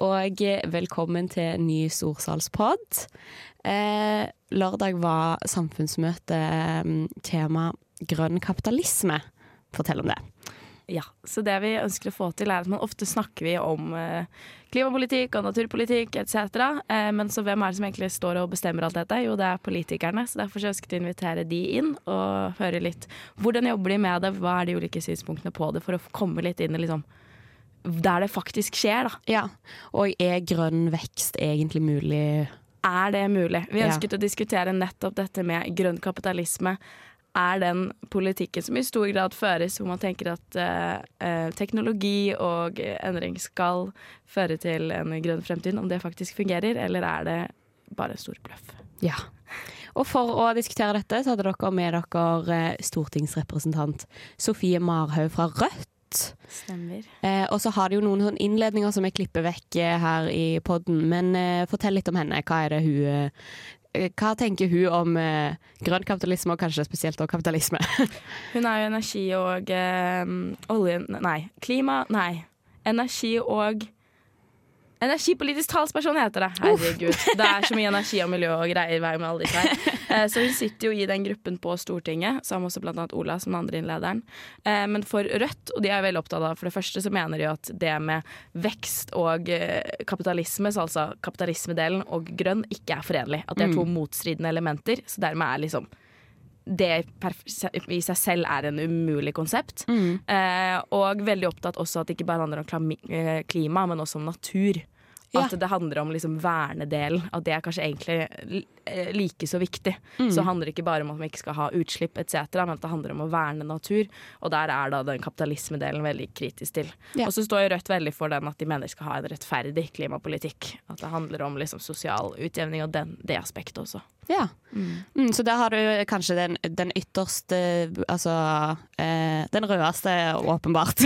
Og velkommen til ny Storsalspod. Eh, lørdag var samfunnsmøte mm, tema grønn kapitalisme. Fortell om det. Ja, så det vi ønsker å få til er at man ofte snakker vi om eh, klimapolitikk og naturpolitikk etc. Eh, men så hvem er det som egentlig står og bestemmer alt dette? Jo, det er politikerne. Så derfor ønsket vi å invitere de inn og høre litt hvordan jobber de med det, hva er de ulike synspunktene på det, for å komme litt inn i liksom der det faktisk skjer, da. Ja, Og er grønn vekst egentlig mulig? Er det mulig? Vi Ja. ønsket å diskutere nettopp dette med grønn kapitalisme. Er den politikken som i stor grad føres, hvor man tenker at eh, teknologi og endring skal føre til en grønn fremtid, om det faktisk fungerer, eller er det bare en stor bløff? Ja. Og for å diskutere dette, så hadde dere med dere eh, stortingsrepresentant Sofie Marhaug fra Rødt. Stemmer. Eh, og så har de jo noen innledninger som jeg klipper vekk eh, her i podden. Men eh, fortell litt om henne. Hva er det hun eh, Hva tenker hun om eh, grønn kapitalisme, og kanskje spesielt også kapitalisme? Hun er jo energi og eh, olje... Nei, klima... Nei. Energi og Energipolitisk talsperson heter det. Herregud. Det er så mye energi og miljø og greier hver med alle disse her. Eh, Så hun sitter jo i den gruppen på Stortinget, sammen også blant annet Ola som den andre innlederen. Eh, Men for Rødt, og de er veldig opptatt av For det første så mener de at det med vekst og eh, kapitalisme, så altså kapitalismedelen og grønn, ikke er forenlig. At det er to motstridende elementer. Så dermed er liksom det i seg selv er en umulig konsept. Eh, og veldig opptatt også at det ikke bare handler om eh, klima, men også om natur. Ja. At det handler om liksom vernedelen. At det er kanskje egentlig eh, like så viktig. Så handler det ikke bare om at man ikke skal ha utslipp etc., men at det handler om å verne natur. Og der er da den kapitalismedelen veldig kritisk til. Ja. Og så står jo Rødt veldig for den at de mener de skal ha en rettferdig klimapolitikk. At det handler om liksom sosial utjevning og den, det aspektet også. Ja. Mm, så der har du kanskje den, den ytterste Altså eh, den rødeste, åpenbart,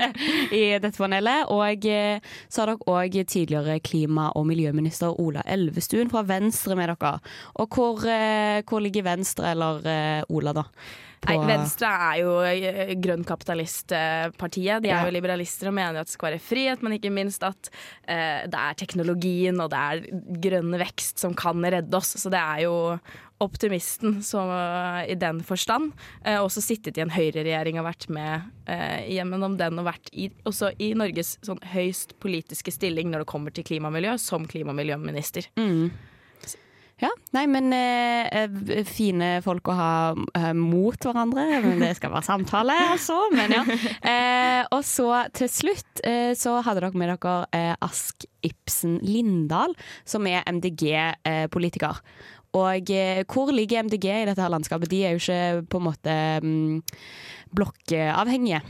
i dette panelet. Og eh, så har dere òg tidligere klima- og miljøminister Ola Elvestuen fra Venstre med dere. Og hvor, eh, hvor ligger Venstre, eller eh, Ola, da? Nei, Venstre er jo eh, grønn kapitalistpartiet. De er Ja. jo liberalister og mener at det skal være frihet, men ikke minst at uh, det er teknologien og det er grønn vekst som kan redde oss. Så det er jo optimisten som, i den forstand. Uh, også sittet i en høyreregjering og vært med uh, gjennom den og vært i, også i Norges sånn, høyst politiske stilling når det kommer til klima og miljø, som klima- og miljøminister. Mm. Ja, nei, men eh, eh, fine folk å ha eh, mot hverandre. Men det skal være samtale, altså. Men ja. Eh, og så til slutt eh, så hadde dere med dere eh, Ask Ibsen Lindahl, som er MDG-politiker. og hvor ligger MDG i dette her landskapet? De er jo ikke på en måte mm, blokkavhengige.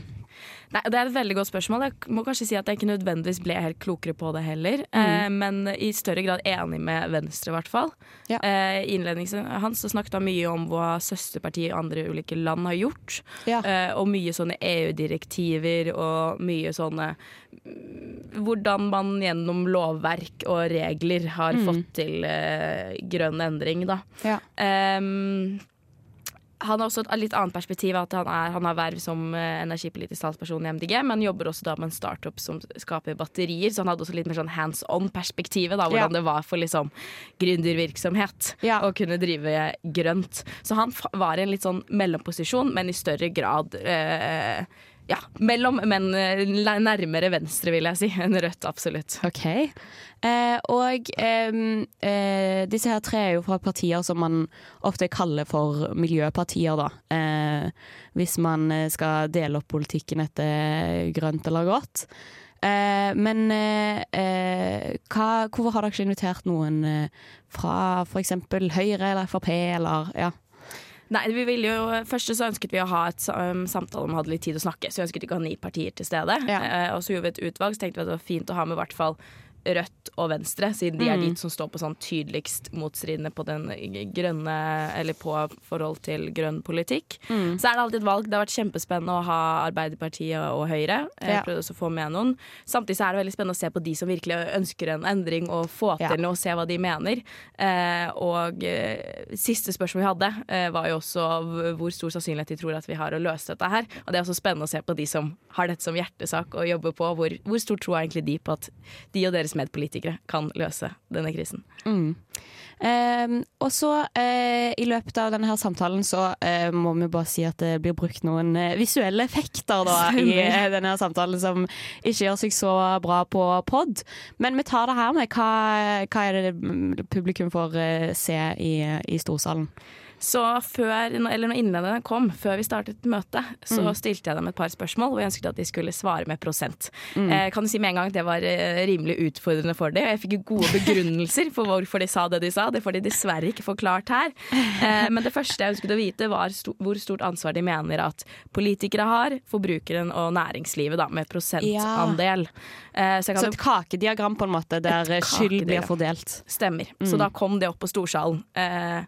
Nei, Det er et veldig godt spørsmål. Jeg må kanskje si at jeg ikke nødvendigvis ble helt klokere på det heller. Eh, men i større grad enig med Venstre, i hvert fall. Ja. Eh, I innledningen hans snakket han mye om hva søsterpartier i andre ulike land har gjort. Ja. Eh, og mye sånne EU-direktiver og mye sånne mm, Hvordan man gjennom lovverk og regler har fått til eh, grønn endring, da. Ja. Ehm, han har også et litt annet perspektiv. At han, er, han har verv som eh, energipolitisk talsperson i MDG, men jobber også da med en startup som skaper batterier. Så han hadde også litt mer sånn hands on-perspektivet. Hvordan Ja. det var for liksom gründervirksomhet Ja. å kunne drive grønt. Så han var i en litt sånn mellomposisjon, men i større grad eh, ja, mellom, men eh, nærmere venstre, vil jeg si, enn rødt. Absolutt. OK. Eh, og eh, disse her tre er jo fra partier som man ofte kaller for miljøpartier, da. Eh, hvis man eh, skal dele opp politikken etter grønt eller grått. Eh, men hva, hvorfor har dere ikke invitert noen fra f.eks. Høyre eller Frp eller ja? Nei, vi ville jo, Først så ønsket vi å ha et um, samtale om vi hadde litt tid å snakke, så vi ønsket ikke å ha ni partier til stede. Ja. Eh, og så gjorde vi et utvalg, så tenkte vi at det var fint å ha med i hvert fall Rødt og Venstre, siden de er Mm. de som står på sånn tydeligst motstridende på den grønne Eller på forhold til grønn politikk. Mm. Så er det alltid et valg. Det har vært kjempespennende å ha Arbeiderpartiet og Høyre. Jeg Ja. prøvde også å få med noen. Samtidig så er det veldig spennende å se på de som virkelig ønsker en endring og få Ja. til noe, og se hva de mener. Eh, og eh, siste spørsmål vi hadde, eh, var jo også hvor stor sannsynlighet de tror at vi har å løse dette her. Og det er også spennende å se på de som har dette som hjertesak og jobber på. Hvor, hvor stor tro er egentlig de på at de og deres medpolitikere kan løse denne krisen? Mm. Eh, og så, eh, i løpet av denne her samtalen, så eh, må vi bare si at det blir brukt noen eh, visuelle effekter da, i denne her samtalen som ikke gjør seg så bra på pod. Men vi tar det her med. Hva, hva er det publikum får eh, se i, i storsalen? Så før, eller når innlederne kom, før vi startet møtet, så stilte jeg dem et par spørsmål og jeg ønsket at de skulle svare med prosent. Eh, kan du si med en gang at det var eh, rimelig utfordrende for dem. og Jeg fikk gode begrunnelser for hvorfor de sa det de sa. Det får de dessverre ikke forklart her. Eh, men det første jeg ønsket å vite, var st hvor stort ansvar de mener at politikere har, forbrukeren og næringslivet, da, med prosentandel. Eh, så Så et kakediagram på en måte, der skyld blir fordelt. Stemmer. Så da kom det opp på storsalen. Eh,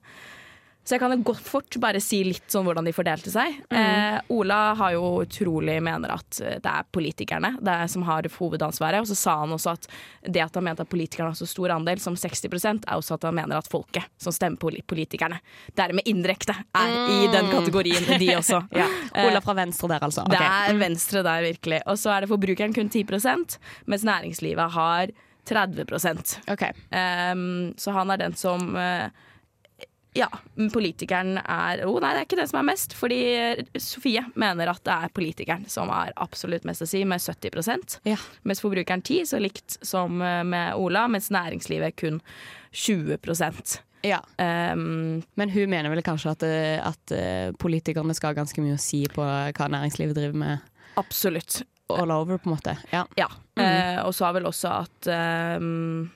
så jeg kan jo godt fort bare si litt sånn hvordan de fordelte seg. Eh, Ola har jo utrolig mener at det er politikerne det er som har hovedansvaret. Og så sa han også at det at han mente at politikerne har så stor andel som 60 er også at han mener at folket som stemmer på politikerne, dermed indirekte er i den kategorien, de også. Ja. Eh, Ola fra venstre der, altså. det er venstre der, virkelig. Og så er det forbrukeren kun 10% mens næringslivet har 30 okay. Um, så han er den som eh, Ja, politikeren er oh, Nei, det er ikke den som er mest, fordi eh, Sofie mener at det er politikeren som har absolutt mest å si, med 70 Ja. Mens forbrukeren 10, så likt som eh, med Ola, mens næringslivet kun 20% ja. um, Men hun mener vel kanskje at, eh, at politikerne skal ha ganske mye å si på hva næringslivet driver med Absolutt. all over, på en måte. Ja. Ja. Eh, og sa vel også at um,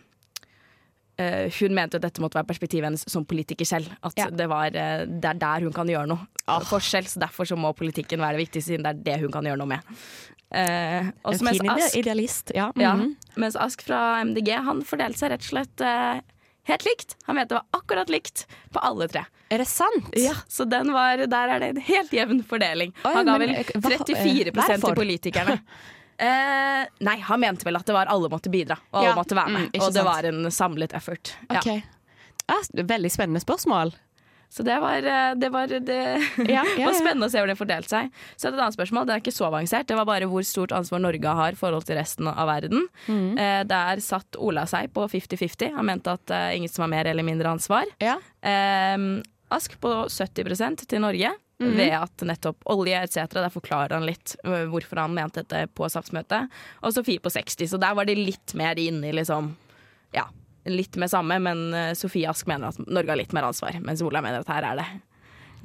hun mente at dette måtte være perspektivet hennes som politiker selv. At Ja. det, var, eh, det er der hun kan gjøre noe. Forskjell, så Derfor så må politikken være viktig, siden det er det hun kan gjøre noe med. Eh, En fin Ask, idealist. Ja. ja, mhm. mens Ask fra MDG han fordelte seg rett og slett eh, helt likt. Han mente det var akkurat likt på alle tre. Er det sant? Ja, Så den var, der er det en helt jevn fordeling. Oi, han ga vel eh, hva- 34 eh, til politikerne. Eh, nei, han mente vel at det var alle måtte bidra, og alle Ja, måtte være med. mm, ikke og det sant. var en samlet effort. Ja. Ok. Ja, veldig spennende spørsmål. Så det var eh, Det var, det Ja, ja, var ja. spennende å se hvor det fordelte seg. Så et annet spørsmål, det er ikke så avansert. Det var bare hvor stort ansvar Norge har i forhold til resten av verden. Mm. Eh, der satt Ola seg på 50-50. Han mente at eh, ingen som har mer eller mindre ansvar. Ja. Eh, Ask på 70% til Norge. Mhm. Ved at nettopp olje etc. Der forklarer han litt øh, hvorfor han mente dette på SAFS-møtet. Og Sofie på 60, så der var de litt mer inne liksom Ja, litt med samme, men øh, Sofie Ask mener at Norge har litt mer ansvar, mens Ola mener at her er det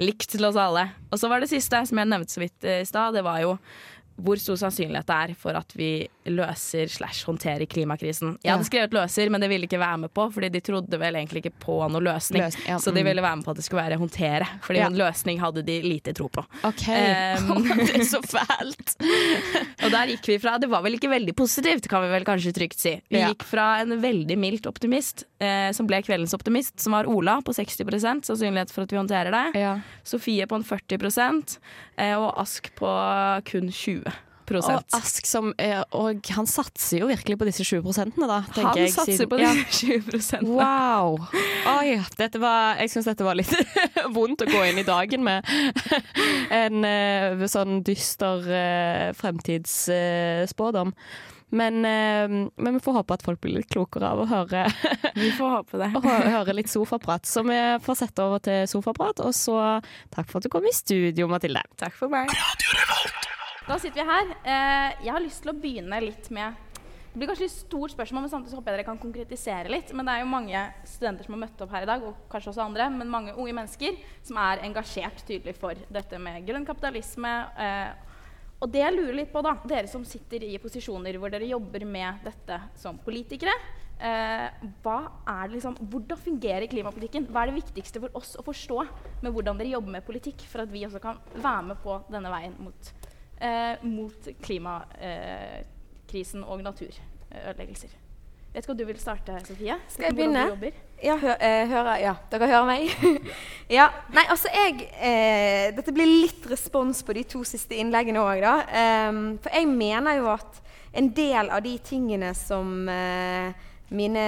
likt til oss alle. Og så var det siste, som jeg nevnte så vidt øh, i stad, det var jo hvor stor sannsynlighet det er for at vi løser slash håndterer klimakrisen. Jeg hadde skrevet løser, men det ville ikke være med på, fordi de trodde vel egentlig ikke på noe løsning. Løs, ja, Så de mm. ville være med på at det skulle være håndtere, fordi Ja. en løsning hadde de lite tro på. OK. Um, det er så fælt. Og der gikk vi fra Det var vel ikke veldig positivt, kan vi vel kanskje trygt si. Vi gikk fra en veldig mildt optimist, eh, som ble kveldens optimist, som var Ola på 60% sannsynlighet for at vi håndterer det. Ja. Sofie på en 40 eh, og Ask på kun 20 Og Ask som Og han satser jo virkelig på disse 20 da, tenker Han jeg. satser siden- på ja. de 20% Wow. Oi, dette var, jeg syns dette var litt vondt å gå inn i dagen med. En uh, sånn dyster uh, fremtidsspådom. men, eh, men vi får håpe at folk blir litt klokere av å høre, Vi får håpe det. å høre litt sofaprat. Så vi får sette over til sofaprat. Og så takk for at du kom i studio, Mathilde. Takk for meg. Da sitter vi her. Eh, jeg har lyst til å begynne litt med Det blir kanskje litt stort spørsmål, men samtidig håper jeg dere kan konkretisere litt. Men det er jo mange studenter som har møtt opp her i dag, og kanskje også andre, men mange unge mennesker som er engasjert tydelig for dette med grønn kapitalisme. Eh, og det jeg lurer litt på, da, dere som sitter i posisjoner hvor dere jobber med dette som politikere. Eh, liksom, hvordan fungerer klimapolitikken? Hva er det viktigste for oss å forstå med hvordan dere jobber med politikk, for at vi også kan være med på denne veien mot, mot klimakrisen og naturødeleggelser? Vet ikke om du vil starte, Sofie? Skal jeg begynne? Ja, hø eh, hører, ja, dere hører meg? ja. Nei, altså jeg eh, Dette blir litt respons på de to siste innleggene òg, da. Um, for jeg mener jo at en del av de tingene som eh, mine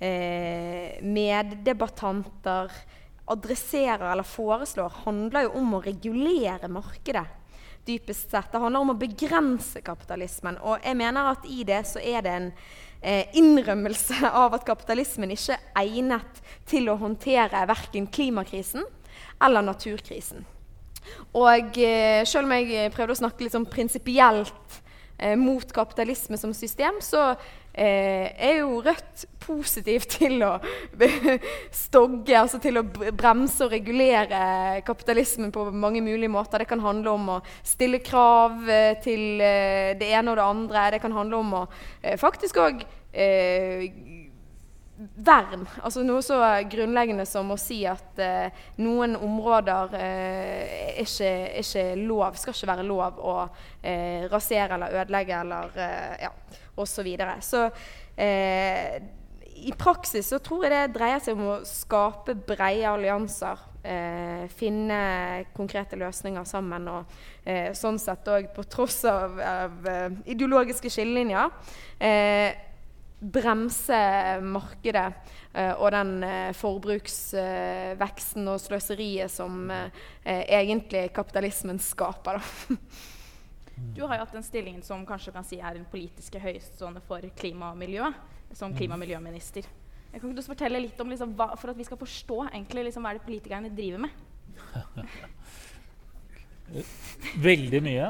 eh, meddebattanter adresserer eller foreslår, handler jo om å regulere markedet. Dypest sett. Det handler om å begrense kapitalismen. Og jeg mener at i det så er det en eh, innrømmelse av at kapitalismen ikke er egnet til å håndtere verken klimakrisen eller naturkrisen. Og eh, selv om jeg prøvde å snakke litt sånn prinsipielt eh, mot kapitalisme som system, så eh, er jo Rødt positiv til å stogge, altså til å bremse og regulere kapitalismen på mange mulige måter. Det kan handle om å stille krav eh, til eh, det ene og det andre. Det kan handle om å eh, faktisk òg vern. Altså noe så grunnleggende som å si at eh, noen områder eh, er ikke, er ikke lov, skal ikke være lov å eh, rasere eller ødelegge eller eh, ja, osv. Så, så eh, i praksis så tror jeg det dreier seg om å skape brede allianser. Eh, finne konkrete løsninger sammen. Og eh, sånn sett òg, på tross av, av eh, ideologiske skillelinjer, eh, bremse markedet eh, og den eh, forbruksveksten og sløseriet som egentlig kapitalismen skaper. Da. Du har jo hatt den stillingen som kanskje kan si er den politiske høyestående for klima og miljø, som klima- og miljøminister. Jeg kan ikke du fortelle litt om liksom, hva, For at vi skal forstå egentlig, liksom, hva er det politikerne driver med? Veldig mye.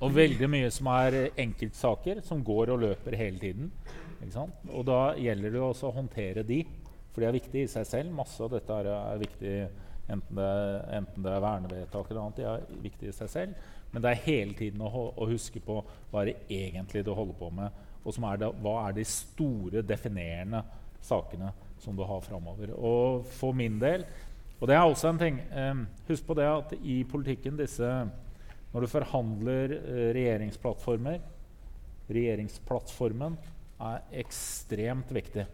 Og veldig mye som er enkeltsaker som går og løper hele tiden. Ikke sant? Og da gjelder det også å håndtere de, for de er viktige i seg selv. Masse av dette er, er viktig, enten det, enten det er vernevedtak eller annet. De er viktige i seg selv. Men det er hele tiden å, å huske på hva er det egentlig du holder på med, og er det, hva er de store, definerende sakene som du har framover. Og for min del og det er også en ting. Eh, husk på det at i politikken disse Når du forhandler eh, regjeringsplattformer Regjeringsplattformen er ekstremt viktig.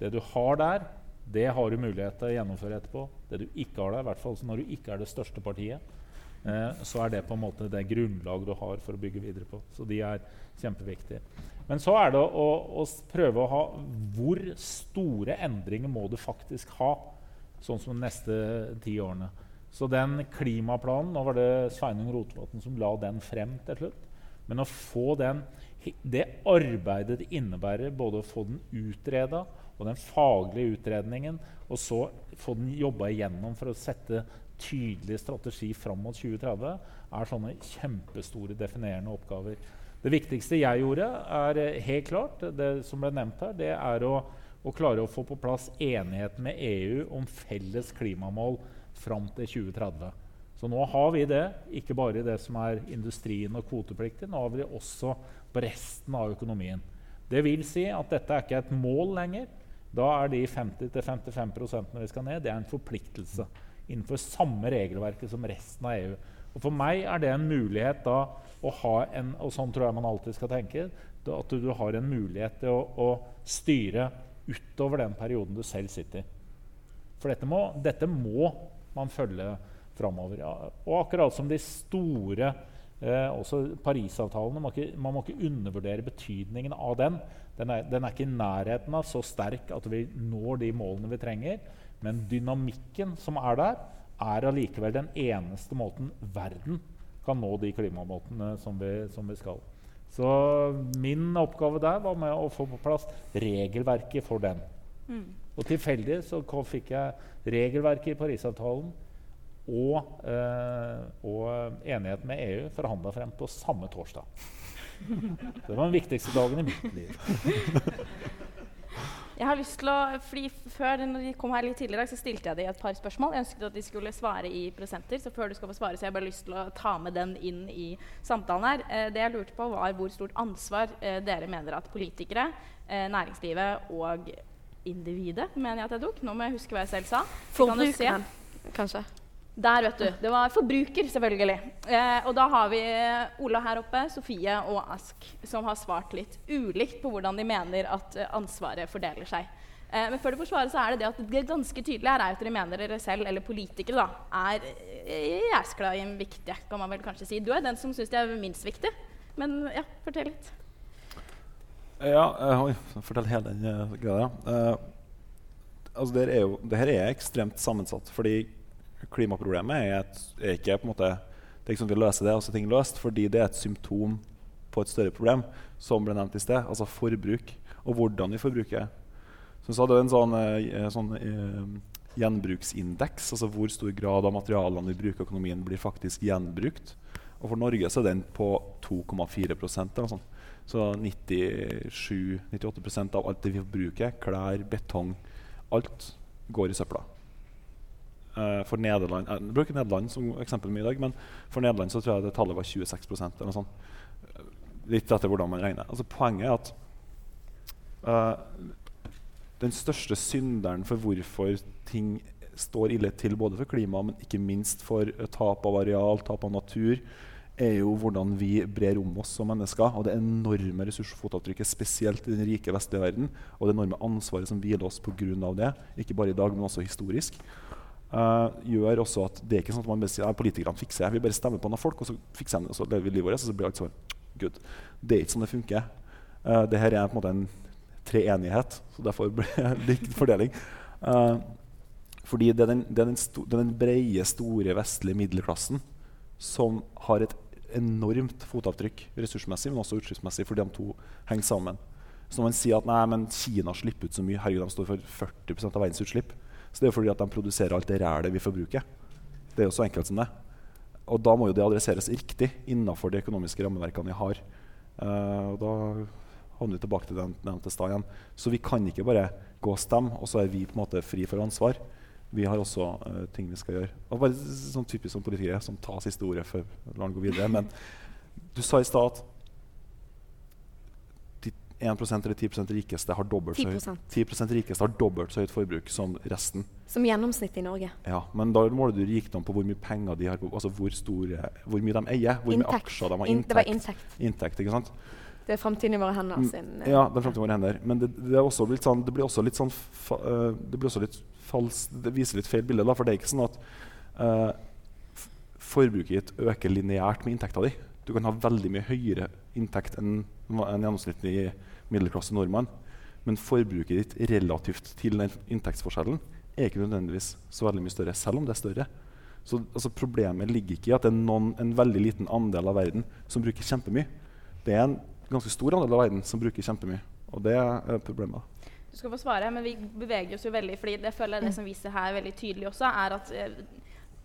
Det du har der, det har du mulighet til å gjennomføre etterpå. Det du ikke har der, i hvert fall når du ikke er det største partiet, så er det på en måte det grunnlag du har for å bygge videre på. Så de er kjempeviktige. Men så er det å, å prøve å ha Hvor store endringer må du faktisk ha? sånn som de neste ti årene. Så den klimaplanen, nå var det Sveinung Rotevatn som la den frem til slutt. Men å få den, det arbeidet det innebærer, både å få den utreda og den faglige utredningen, og så få den jobba igjennom for å sette tydelig strategi fram mot 2030, er sånne kjempestore definerende oppgaver. Det viktigste jeg gjorde, er eh, helt klart, det som ble nevnt her, det er å å klare å få på plass enighet med EU om felles klimamål fram til 2030. Så nå har vi det, ikke bare i det som er industrien og kvotepliktig, nå har vi det også på resten av økonomien. Det vil si at dette er ikke et mål lenger. Da er de 50-55% vi skal ned, det er en forpliktelse innenfor samme regelverket som resten av EU. Og For meg er det en mulighet da å ha en Og sånn tror jeg man alltid skal tenke. At du, har en mulighet til å, å styre utover den perioden du selv sitter. i. For dette må, dette må man følge framover. Ja. Og akkurat som de store eh, også Parisavtalen man ikke, man må ikke undervurdere betydningen av den. Den er, den er ikke i nærheten av så sterk at vi når de målene vi trenger. Men dynamikken som er der, er allikevel den eneste måten verden kan nå de klimamåtene som vi, som vi skal. Så min oppgave der var med å få på plass regelverket for den. Og tilfeldig så kom, fikk jeg regelverket i Parisavtalen og, eh, og enighet med EU forhandla frem på samme torsdag. Det var den viktigste dagen i mitt liv. Jeg har lyst til å, fordi Før når de kom her litt tidligere, så stilte jeg dem et par spørsmål. Jeg ønsket at de skulle svare i prosenter, så før du skal få svare, så jeg har bare lyst til å ta med den inn i samtalen her. Eh, det jeg lurte på, var hvor stort ansvar eh, dere mener at politikere, eh, næringslivet og individet mener jeg at jeg tok. Nå må jeg huske hva jeg selv sa. Forbrukeren, kanskje. Der, vet du. Det var forbruker, selvfølgelig. Eh, og da har vi Ola her oppe, Sofie og Ask, som har svart litt ulikt på hvordan de mener at eh, ansvaret fordeler seg. Eh, men før du får svare, så er det det at det ganske tydelig her er at dere mener dere selv, eller politikere, da, er eh, jæskla viktige, kan man vel kanskje si. Du er den som syns de er minst viktige. Men ja, fortell litt. Ja, oi, fortell hele den greia. Altså, det, er jo, det her er ekstremt sammensatt. fordi klimaproblemet er, et, er ikke på en måte, det er ikke sånn at vi løser det, og så er ting løst, fordi det er et symptom på et større problem, som ble nevnt i sted, altså forbruk. Og hvordan vi forbruker. Så, vi hadde en sånn, eh, sånn eh, gjenbruksindeks, altså hvor stor grad av materialene vi bruker i økonomien, blir faktisk gjenbrukt. Og for Norge så er den på 2,4 eller sånt. Så 97-98% av alt det vi forbruker, klær, betong, alt går i søpla. Uh, for Nederland Jeg bruker Nederland som eksempel mye i dag, men for Nederland så tror jeg det tallet var 26% eller noe sånt. Litt etter hvordan man regner. Altså, poenget er at uh, den største synderen for hvorfor ting står ille til både for klimaet, men ikke minst for tap av areal, tap av natur, er jo hvordan vi brer om oss som mennesker. Og det enorme ressursfotavtrykket, spesielt i den rike vestlige verden, og det enorme ansvaret som hviler oss pga. det, ikke bare i dag, men også historisk uh, gjør også at det er ikke sånn at man bare sier at politikerne fikser det. Vi bare stemmer på noen folk, og så fikser de det, og så lever vi livet vårt. Og så blir alt sånn good. Det er ikke sånn det funker. Uh, det her er på en måte en treenighet, så derfor blir det lik fordeling. Uh, fordi det er den, det er den, sto, det er den breie, store vestlige middelklassen som har et enormt fotavtrykk ressursmessig, men også utslippsmessig, fordi de to henger sammen. Så når man sier at nei, men Kina slipper ut så mye, herregud, de står for 40% av verdens utslipp, så det er jo fordi at de produserer alt det rælet vi forbruker. Det er jo så enkelt som det. Og da må jo det adresseres riktig innenfor de økonomiske rammeverkene vi har. Uh, og da havner vi tilbake til den nevnte stad igjen. Så vi kan ikke bare gå og stemme, og så er vi på en måte fri for ansvar. Vi har også uh, ting vi skal gjøre. Og bare sånn typisk som politikere som tar siste ordet før lar den gå videre. Men du sa i stad at 1% eller 10% rikeste har dobbelt så høyt, 10% rikeste har dobbelt så høyt forbruk som resten. Som gjennomsnitt i Norge. Ja, Men da måler du rikdom på hvor mye penger de har, altså hvor, store, hvor mye de eier, hvor inntekt. mye aksjer de har. Inntekt. Det var inntekt. inntekt ikke sant? Det er framtiden i våre hender. Mm, sin, uh, ja, det er fremtiden i våre hender. Men det, det, sånn, det blir også litt sånn uh, Det blir også litt fals, det viser litt feil bilde. Da, for det er ikke sånn at uh, forbruket ditt øker lineært med inntekta di. Du kan ha veldig mye høyere inntekt enn en gjennomsnittlig middelklasse nordmann. Men forbruket ditt relativt til den inntektsforskjellen er ikke nødvendigvis så veldig mye større, selv om det er større. Så altså, Problemet ligger ikke i at det er noen, en veldig liten andel av verden som bruker kjempemye. Det er en ganske stor andel av verden som bruker kjempemye. Og det er problemet. Du skal få svare, men vi beveger oss jo veldig, fordi det føler jeg det som viser her veldig tydelig også, er at eh,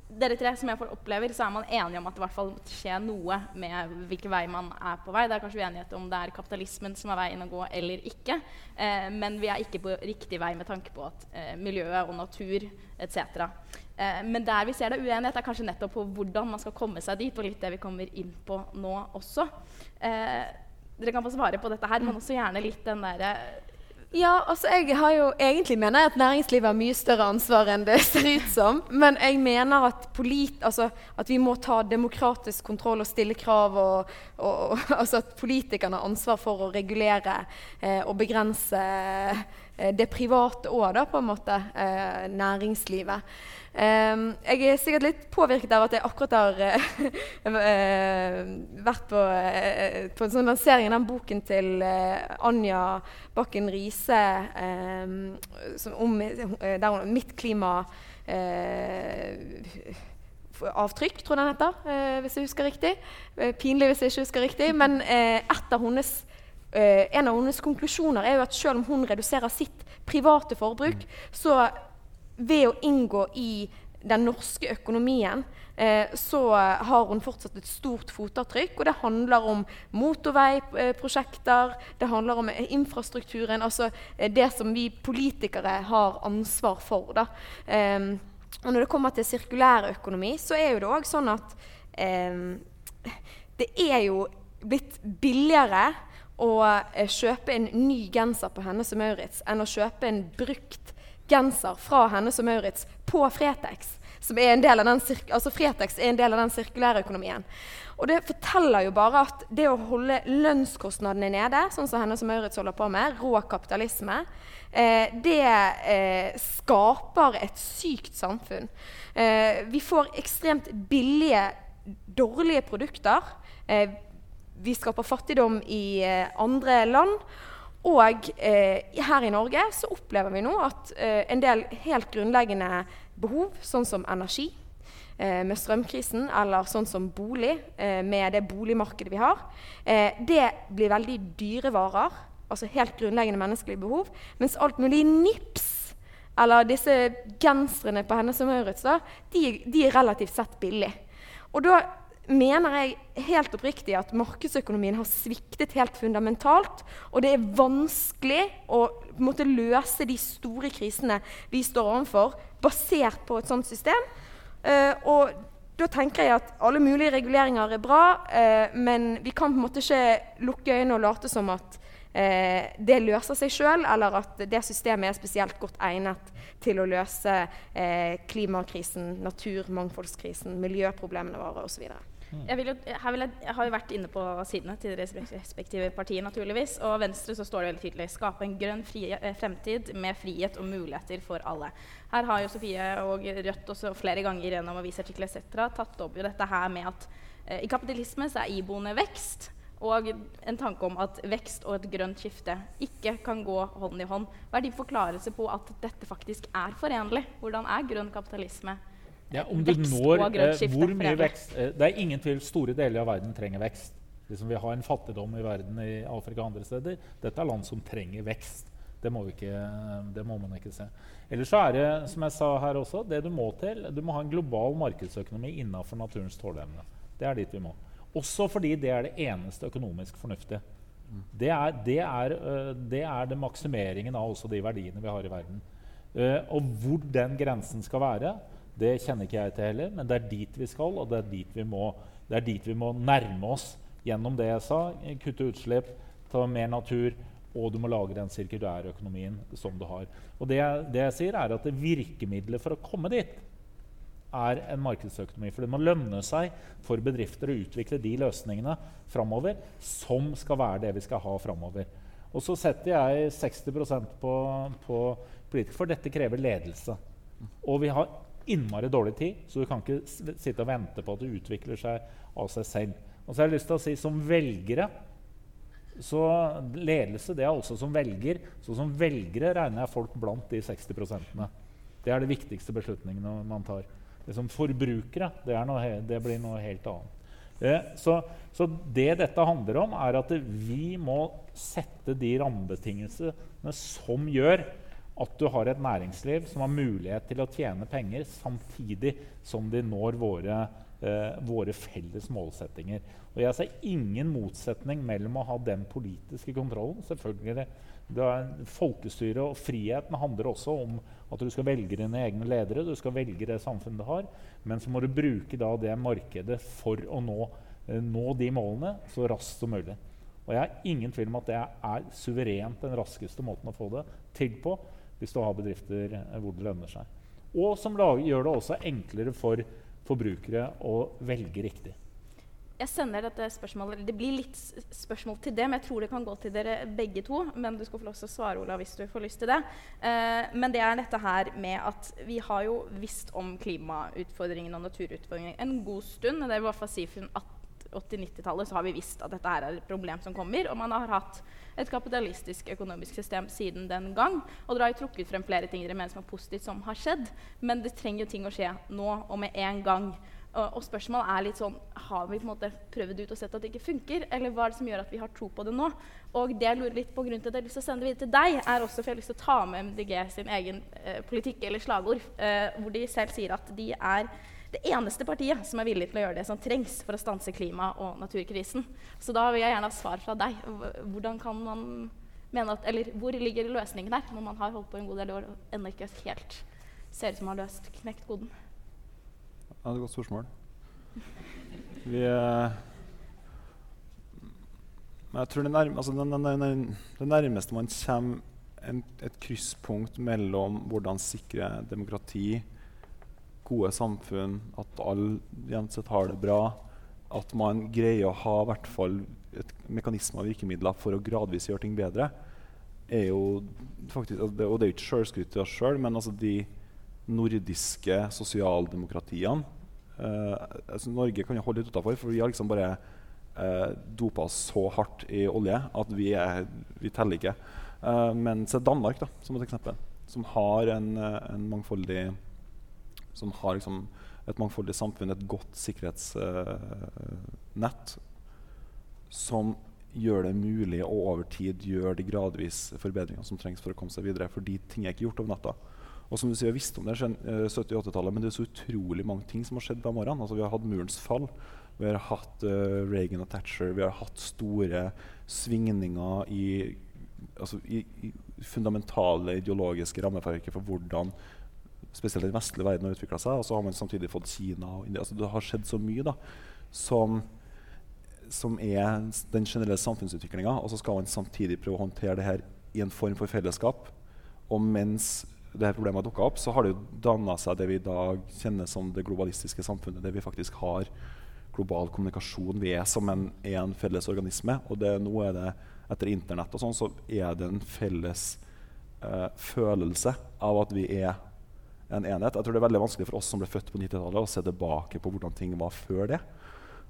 dere tre som jeg opplever, så er man enige om at det i hvert fall måtte skje noe med hvilken vei man er på vei. Det er kanskje uenighet om det er kapitalismen som er veien å gå eller ikke. Eh, men vi er ikke på riktig vei med tanke på at eh, miljøet og natur etc. Eh, men der vi ser det uenighet, er kanskje nettopp på hvordan man skal komme seg dit, og litt det vi kommer inn på nå også. Eh, dere kan få svare på dette her, men også gjerne litt den derre ja, altså jeg har jo egentlig mener jeg at næringslivet har mye større ansvar enn det ser ut som. Men jeg mener at, polit, altså, at vi må ta demokratisk kontroll og stille krav. Og, og, altså at politikerne har ansvar for å regulere eh, og begrense eh, det private òg, på en måte. Eh, næringslivet. Um, jeg er sikkert litt påvirket av at jeg akkurat har uh, vært på, uh, på, en sånn lansering av den boken til uh, Anja Bakken Riise um, om der, mitt klima avtrykk, tror jeg den heter, hvis jeg husker riktig. pinlig hvis jeg ikke husker riktig. Men av hennes, en av hennes konklusjoner er jo at selv om hun reduserer sitt private forbruk, så ved å inngå i den norske økonomien, eh, så har hun fortsatt et stort fotavtrykk. Og det handler om motorveiprosjekter, det handler om infrastrukturen. Altså eh, det som vi politikere har ansvar for. Eh, og når det kommer til sirkulær økonomi, så er jo det òg sånn at eh, det er jo blitt billigere å eh, kjøpe en ny genser på Hennes og Maurits enn å kjøpe en brukt genser fra Hennes og Maurits på Fretex. som er en del av den altså Fretex er en del av den sirkulære økonomien. Og det forteller jo bare at det å holde lønnskostnadene nede, sånn som Hennes og Maurits holder på med, rå kapitalisme, eh, det eh, skaper et sykt samfunn. Eh, vi får ekstremt billige, dårlige produkter. Eh, vi skaper fattigdom i eh, andre land. Og eh, her i Norge så opplever vi nå at eh, en del helt grunnleggende behov, sånn som energi eh, med strømkrisen, eller sånn som bolig eh, med det boligmarkedet vi har, eh, det blir veldig dyre varer. Altså helt grunnleggende menneskelige behov. Mens alt mulig nips, eller disse genserne på Hennes og Maurits, de, de er relativt sett billig. Og da mener jeg helt oppriktig at markedsøkonomien har sviktet helt fundamentalt. Og det er vanskelig å måtte løse de store krisene vi står overfor, basert på et sånt system. Uh, og da tenker jeg at alle mulige reguleringer er bra, uh, men vi kan på en måte ikke lukke øynene og late som at uh, det løser seg sjøl, eller at det systemet er spesielt godt egnet til å løse klimakrisen, naturmangfoldskrisen, miljøproblemene våre osv. Jeg, vil jo, her vil jeg, jeg, har jo vært inne på sidene til deres respektive partier, naturligvis. Og Venstre så står det veldig tydelig 'Skape en grønn fri, eh, fremtid med frihet og muligheter for alle'. Her har jo Sofie og Rødt også flere ganger gjennom avisartikler etc. tatt opp jo dette her med at eh, i kapitalisme så er iboende vekst. Og en tanke om at vekst og et grønt skifte ikke kan gå hånd i hånd. Hva er din forklarelse på at dette faktisk er forenlig? Hvordan er grønn kapitalisme? Ja, om du når eh, hvor mye vekst eh, Det er ingen tvil store deler av verden trenger vekst. Liksom vi har en fattigdom i verden i Afrika og andre steder. Dette er land som trenger vekst. Det må, ikke, det må man ikke se. Ellers så er det, som jeg sa her også, det du må til Du må ha en global markedsøkonomi innafor naturens tåleevne. Det er dit vi må. Også fordi det er det eneste økonomisk fornuftige. Det er, det er, det er det maksimeringen av også de verdiene vi har i verden. Og hvor den grensen skal være, det kjenner ikke jeg til heller, men det er dit vi skal, og det er dit vi må, dit vi må nærme oss gjennom det jeg sa. Kutte utslipp, ta mer natur, og du må lage den sirkulære økonomien som du har. Og det, det jeg sier er at Virkemidlet for å komme dit er en markedsøkonomi. For det må lønne seg for bedrifter å utvikle de løsningene framover som skal være det vi skal ha framover. Og så setter jeg 60 på, på politikere, for dette krever ledelse. Og vi har innmari dårlig tid, så du kan ikke sitte og vente på at det utvikler seg av seg selv. Og så har jeg lyst til å si som velgere så Ledelse det er også som velger. Så som velgere regner jeg folk blant de 60% Det er de viktigste beslutningene man tar. Det som forbrukere det, noe, det blir noe helt annet. Eh, så, så, det dette handler om, er at vi må sette de rammebetingelsene som gjør at du har et næringsliv som har mulighet til å tjene penger samtidig som de når våre, eh, våre felles målsettinger. Og jeg ser ingen motsetning mellom å ha den politiske kontrollen selvfølgelig det er Folkestyret og friheten handler også om at du skal velge dine egne ledere. Du skal velge det samfunnet du har, men så må du bruke det markedet for å nå, eh, nå de målene så raskt som mulig. Og jeg har ingen tvil om at det er suverent den raskeste måten å få det til på hvis du har bedrifter eh, hvor det lønner seg. Og som gjør det også enklere for forbrukere å velge riktig. Jeg sender dette spørsmålet, Det blir litt spørsmål til det, men jeg tror det kan gå til dere begge to. Men du skal få lov til å svare, Ola, hvis du får lyst til det. Eh, men det er dette her med at vi har jo visst om klimautfordringene og naturutfordringene en god stund. Det vil i hvert fall si 80-90-tallet så har vi visst at dette er et problem som kommer. Og man har hatt et kapitalistisk økonomisk system siden den gang. Og dere har jo trukket frem flere ting dere mener som er positivt som har skjedd. Men det trenger jo ting å skje nå og med en gang. Og, og spørsmålet er litt sånn Har vi på en måte prøvd ut og sett at det ikke funker? Eller hva er det som gjør at vi har tro på det nå? Og det jeg lurer litt på grunnen til at jeg har lyst til å sende det videre til deg, er også for jeg har lyst til å ta med MDG sin egen eh, politikk eller slagord, eh, hvor de selv sier at de er det eneste partiet som er villig til å gjøre det som trengs for å stanse klima- og naturkrisen. Så da vil jeg gjerne ha svar fra deg. Hvordan kan man mene at, eller Hvor ligger løsningen der, når man har holdt på en god del år og ennå ikke helt ser ut som man har løst knekt koden? Ja, det er et godt spørsmål. Vi eh, jeg tror det, nærme, altså det, det, det, nærmeste man kommer en, et krysspunkt mellom hvordan sikre demokrati gode samfunn, at alle sett har det bra, at man greier å ha i hvert fall et mekanisme og virkemidler for å gradvis gjøre ting bedre, er jo faktisk Og det, er jo ikke sjølskryt til oss sjøl, men altså de nordiske sosialdemokratiene eh, altså Norge kan jo holde litt utafor, for vi har liksom bare eh, dopa oss så hardt i olje at vi, er, vi teller ikke. Eh, men se Danmark, da, som et eksempel, som har en, eh, en mangfoldig Som har liksom et mangfoldig samfunn, et godt sikkerhetsnett, som gjør det mulig å over tid gjøre de gradvis forbedringene som trengs for å komme seg videre. Fordi ting er ikke gjort over natta. Og som du sier, Vi visste om det siden 70-80-tallet, men det er så utrolig mange ting som har skjedd de årene. Altså, vi har hatt murens fall, vi har hatt uh, Reagan og Thatcher, vi har hatt store svingninger i, altså, i, i fundamentale ideologiske rammeverker for hvordan spesielt den vestlige verden har utvikla seg. Og så har man samtidig fått Kina og India. Altså, det har skjedd så mye da, som, som er den generelle samfunnsutviklinga. Og så skal man samtidig prøve å håndtere det her i en form for fellesskap. Og mens det her problemet dukka opp, så har det jo danna seg det vi i dag kjenner som det globalistiske samfunnet, Det vi faktisk har global kommunikasjon. Vi er som en, en felles organisme. Og det, nå er det, etter Internett og sånn, så er det en felles eh, følelse av at vi er en enhet. Jeg tror det er veldig vanskelig for oss som ble født på 90-tallet, å se tilbake på hvordan ting var før det.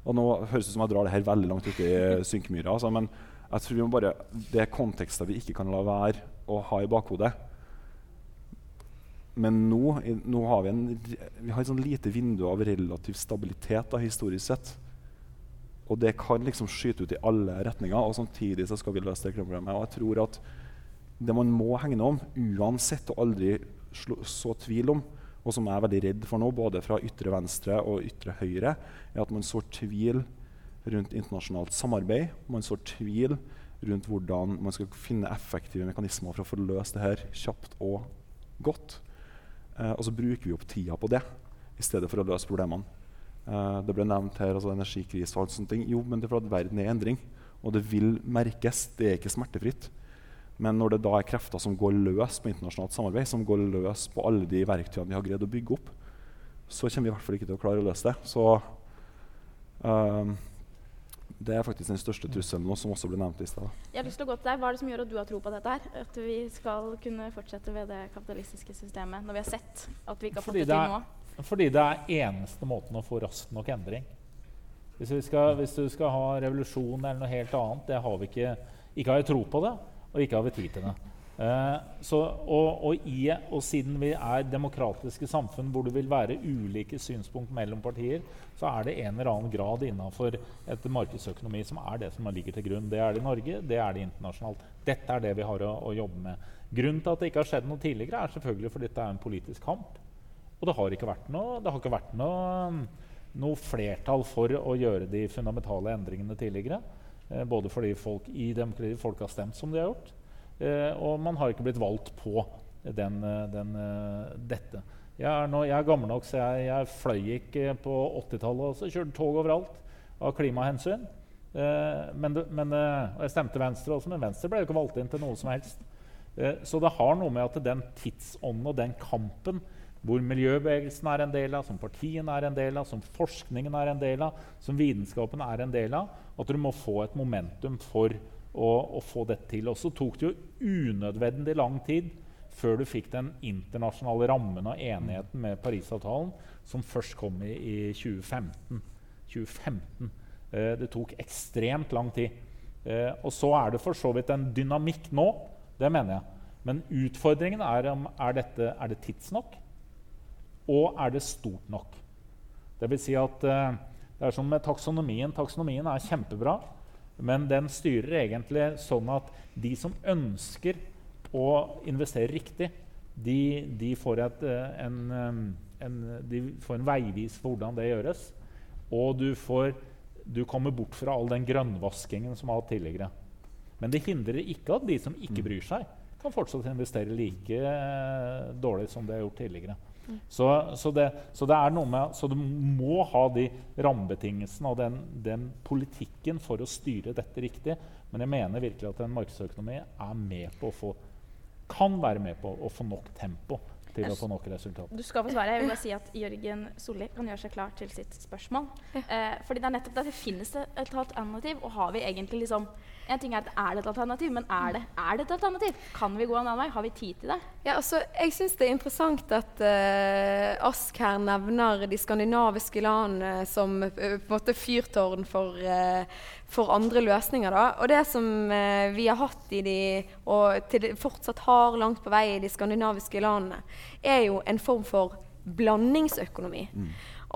Og nå høres det ut som jeg drar det her veldig langt ut i synkmyra, altså, men jeg tror vi må bare, det er kontekster vi ikke kan la være å ha i bakhodet. Men nå, nå har vi, en, vi har et sånn lite vindu av relativ stabilitet da, historisk sett. Og det kan liksom skyte ut i alle retninger, og samtidig så skal vi løse det klimaproblemet. Og jeg tror at det man må hegne om, uansett og aldri så tvil om, og som jeg er veldig redd for nå, både fra ytre venstre og ytre høyre, er at man sår tvil rundt internasjonalt samarbeid. Man sår tvil rundt hvordan man skal finne effektive mekanismer for å få løst det her kjapt og godt. Eh, og så bruker vi opp tida på det i stedet for å løse problemene. Eh, det ble nevnt her altså energikrise og alt sånne ting. Jo, men det er fordi verden er i endring. Og det vil merkes. Det er ikke smertefritt. Men når det da er krefter som går løs på internasjonalt samarbeid, som går løs på alle de verktøyene vi har greid å bygge opp, så kommer vi i hvert fall ikke til å klare å løse det. Så um, det er faktisk den største trusselen nå, som også ble nevnt i stad. Jeg har lyst til å gå til deg. Hva er det som gjør at du har tro på dette her? At vi skal kunne fortsette ved det kapitalistiske systemet når vi har sett at vi ikke har fått det til nå? Fordi det er eneste måten å få rask nok endring. Hvis, skal, hvis, du skal ha revolusjon eller noe helt annet, det har vi ikke Ikke har jeg tro på det, og ikke har vi tid til det. Uh, så, og, og, i, og, siden vi er demokratiske samfunn hvor det vil være ulike synspunkt mellom partier, så er det en eller annen grad innafor et markedsøkonomi som er det som ligger til grunn. Det er det i Norge, det er det internasjonalt. Dette er det vi har å, å jobbe med. Grunnen til at det ikke har skjedd noe tidligere, er selvfølgelig fordi dette er en politisk kamp. Og det har ikke vært noe, det har ikke vært noe, noe flertall for å gjøre de fundamentale endringene tidligere. Eh, både fordi folk i demokratiet folk har stemt som de har gjort, Eh, og man har ikke blitt valgt på den, eh, den, dette. Jeg er, nå, jeg er, gammel nok, så jeg, jeg fløy ikke på 80-tallet også. Kjørte tog overalt av klimahensyn. Men, men, og jeg stemte Venstre også, men Venstre ble jo ikke valgt inn til noe som helst. Så det har noe med at den tidsånden og den kampen hvor miljøbevegelsen er en del av, som partiene er en del av, som forskningen er en del av, som vitenskapen er en del av, at du må få et momentum for å, å få dette til. Og så tok det jo unødvendig lang tid før du fikk den internasjonale rammen og enigheten med Parisavtalen, som først kom i, i 2015. 2015. Eh, det tok ekstremt lang tid. Eh, og så er det for så vidt en dynamikk nå. Det mener jeg. Men utfordringen er om er, dette, er det tidsnok, og er det stort nok. Det vil si at eh, det er som med taksonomien. Taksonomien er kjempebra. Men den styrer egentlig sånn at de som ønsker å investere riktig, de, de, får, et, eh, en, eh, en, de får, en, veivis for hvordan det gjøres. Og du, får, du kommer bort fra all den grønnvaskingen som har hatt tidligere. Men det hindrer ikke at de som ikke bryr seg, kan fortsatt investere like eh, dårlig som de har gjort tidligere. Så, så, det, så, det, er noe med, så du må ha de rammebetingelsene og den, den, politikken for å styre dette riktig. Men jeg mener virkelig at en markedsøkonomi er med på å få, kan være med på å få nok tempo til å få nok resultat. Du skal få svare. Jeg vil bare si at Jørgen Solli kan gjøre seg klar til sitt spørsmål. Eh, fordi det er nettopp det. Finnes det et alternativ? Og har vi egentlig liksom En ting er at er det et alternativ, men er det, er det et alternativ? Kan vi gå en annen vei? Har vi tid til det? Ja, altså, jeg syns det er interessant at uh, Ask her nevner de skandinaviske landene som uh, på en måte fyrtårn for, uh, for andre løsninger. Da. Og det som eh, vi har hatt i de, og til det fortsatt har langt på vei i de skandinaviske landene, er jo en form for blandingsøkonomi.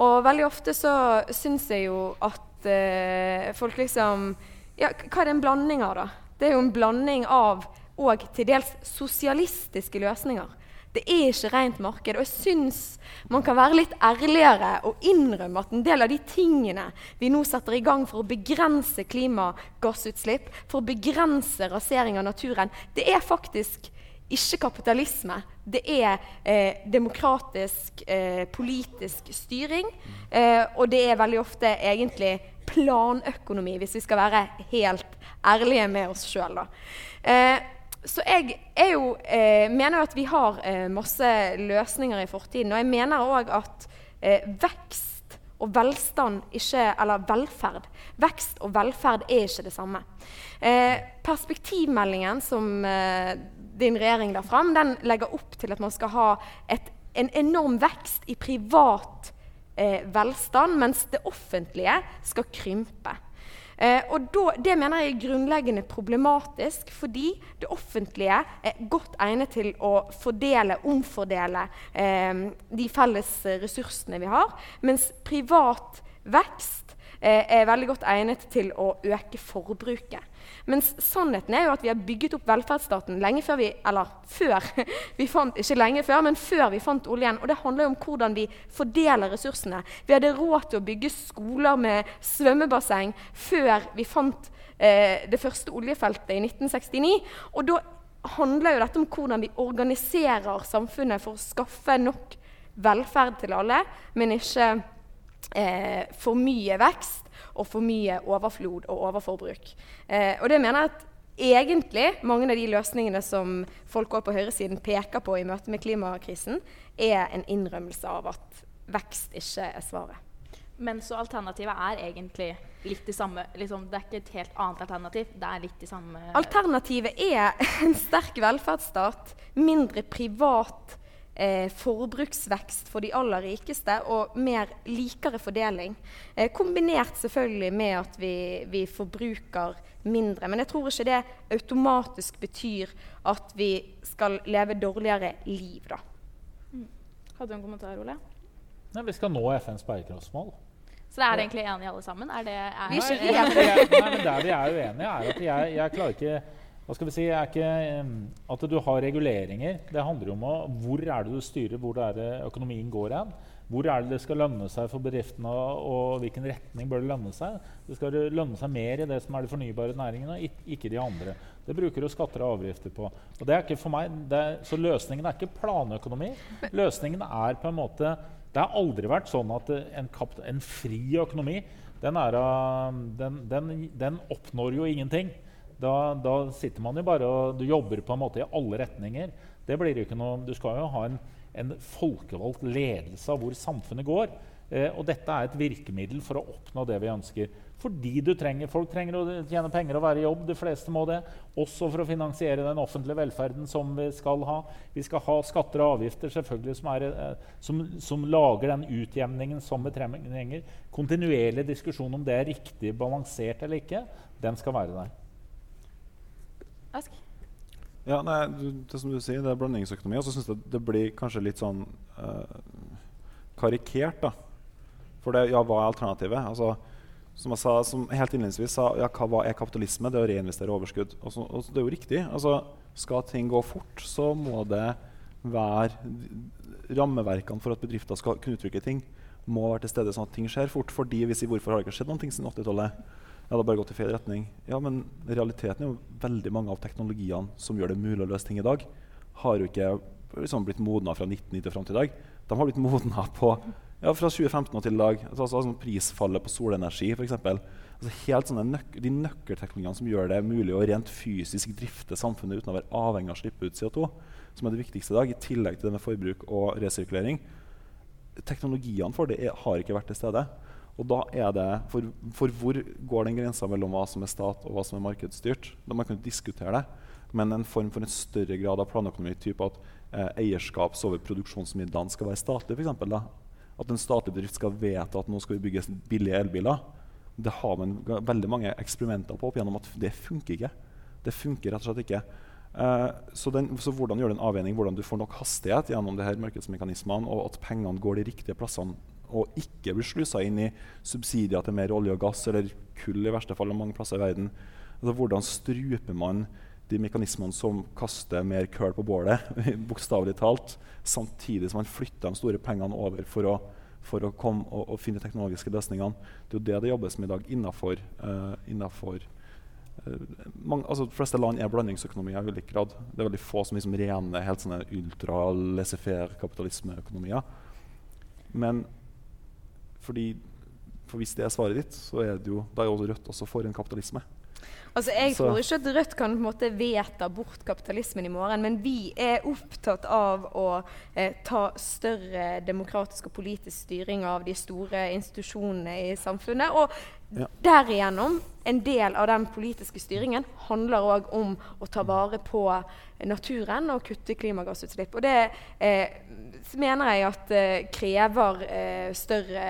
Og veldig ofte så syns jeg jo at eh, folk liksom Ja, hva er en blanding av, da? Det er jo en blanding av og til dels sosialistiske løsninger. Det er ikke rent marked. Og jeg syns man kan være litt ærligere og innrømme at en del av de tingene vi nå setter i gang for å begrense klimagassutslipp, for å begrense rasering av naturen, det er faktisk ikke kapitalisme. Det er eh, demokratisk, eh, politisk styring. Eh, og det er veldig ofte egentlig planøkonomi, hvis vi skal være helt ærlige med oss sjøl. Eh, så jeg er jo, eh, mener jo at vi har eh, masse løsninger i fortiden. Og jeg mener òg at eh, vekst og velstand ikke Eller velferd. Vekst og velferd er ikke det samme. Eh, perspektivmeldingen som eh, din regjering la fram, den legger opp til at man skal ha et, en enorm vekst i privat eh, velstand, mens det offentlige skal krympe. Eh, og da, Det mener jeg er grunnleggende problematisk, fordi det offentlige er godt egnet til å fordele, omfordele eh, de felles ressursene vi har, mens privat vekst eh, er veldig godt egnet til å øke forbruket. Mens sannheten er jo at vi har bygget opp velferdsstaten lenge før vi Eller før vi fant, ikke lenge før, men før vi fant oljen. Og det handler jo om hvordan vi fordeler ressursene. Vi hadde råd til å bygge skoler med svømmebasseng før vi fant eh, det første oljefeltet i 1969. Og da handler jo dette om hvordan vi organiserer samfunnet for å skaffe nok velferd til alle, men ikke eh, for mye vekst og for mye overflod og overforbruk. Eh, og det mener jeg at egentlig mange av de løsningene som folk også på høyresiden peker på i møte med klimakrisen, er en innrømmelse av at vekst ikke er svaret. Men så alternativet er egentlig litt det samme. Liksom, det er ikke et helt annet alternativ. Det er litt det samme Alternativet er en sterk velferdsstat, mindre privat eh, forbruksvekst for de aller rikeste og mer likere fordeling. Eh, kombinert selvfølgelig med at vi, vi, forbruker mindre. Men jeg tror ikke det automatisk betyr at vi skal leve dårligere liv, da. Hadde du en kommentar, Ole? Nei, vi skal nå FNs bærekraftsmål. Så da er dere egentlig enige alle sammen? Er det, er Vi er ikke Nei, jeg- nei, men Der vi er uenige, er at jeg, jeg klarer ikke hva skal vi si, er ikke, At du har reguleringer, det handler om å, hvor er det du styrer, hvor er det økonomien går hen. Hvor er det det skal lønne seg for bedriftene, og, hvilken retning bør det lønne seg? Det skal lønne seg mer i det som er de fornybare næringene, ikke de andre. Det bruker du skatter og avgifter på. Og det er ikke for meg, er, så løsningen er ikke planøkonomi. Løsningen er på en måte Det har aldri vært sånn at en, en fri økonomi den, er, den, den, den oppnår jo ingenting. Da, da sitter man jo bare og du jobber på en måte i alle retninger. Det blir jo ikke noe, Du skal jo ha en, en folkevalgt ledelse av hvor samfunnet går. Eh, og dette er et virkemiddel for å oppnå det vi ønsker. Fordi du trenger, Folk trenger å tjene penger og være i jobb. De fleste må det. Også for å finansiere den offentlige velferden som vi skal ha. Vi skal ha skatter og avgifter selvfølgelig som, er, eh, som, som lager den utjevningen som vi trenger. Kontinuerlig diskusjon om det er riktig balansert eller ikke, den skal være der. Ask? Ja, nei, det som du sier, det er blandingsøkonomi. Og så syns jeg det blir kanskje litt sånn eh, karikert, da. For det, ja, hva er alternativet? Altså, som jeg sa, som helt innledningsvis sa, ja, hva, er kapitalisme? Det er å reinvestere overskudd. Og så, og det er jo riktig. Altså, skal ting gå fort, så må det være rammeverkene for at bedrifter skal kunne uttrykke ting, må være til stede sånn at ting skjer fort. Fordi vi sier hvorfor har det ikke skjedd noen ting siden 80-tallet? Ja, det har bare gått i feil retning. Ja, men realiteten er jo veldig mange av teknologiene som gjør det mulig å løse ting i dag, har jo ikke liksom, blitt modna fra 1990 og fram til i dag. De har blitt modna ja, fra 2015 og til i dag. Altså, altså, prisfallet på solenergi, f.eks. Altså helt sånne nøk de nøkkelteknologiene som gjør det mulig å rent fysisk drifte samfunnet uten å være avhengig av å slippe ut CO2, som er det viktigste i dag, i tillegg til det med forbruk og resirkulering. Teknologiene for det er, har ikke vært til stede. Og da er det, for, for, hvor går den grensa mellom hva som er stat og hva som er markedsstyrt? Da Man kan diskutere det, men en form for en større grad av planøkonomi, type at eh, eierskaps over produksjonsmidlene skal være statlig, eksempel. At en statlig bedrift skal vedta at nå skal vi bygge billige elbiler. Det har man veldig mange eksperimenter på opp gjennom at det funker ikke. Det funker rett og slett ikke. Eh, så, den, så, hvordan gjør du en avveining hvordan du får nok hastighet gjennom de her markedsmekanismene, og at pengene går de riktige plassene og ikke blir slusa inn i subsidier til mer olje og gass eller kull i verste fall mange plasser i verden. Altså, hvordan struper man de mekanismene som kaster mer køl på bålet, bokstavelig talt, samtidig som man flytter de store pengene over for å, for å komme og, og, finne teknologiske løsningene. Det er jo det det jobbes med i dag innafor, uh, innenfor uh, mange, altså, De fleste land er blandingsøkonomier i ulik grad. Det er veldig få som liksom rene helt sånne ultra-laissez-faire-kapitalismeøkonomier. Men fordi, for hvis det er svaret ditt, så er det jo, da er jo Rødt også for en kapitalisme. Altså, Jeg så. tror ikke at Rødt kan på en måte vedta bort kapitalismen i morgen, men vi er opptatt av å eh, ta større demokratisk og politisk styring av de store institusjonene i samfunnet. Og ja. derigjennom, en del av den politiske styringen handler òg om å ta vare på naturen og kutte klimagassutslipp. Og det eh, mener jeg at eh, krever eh, større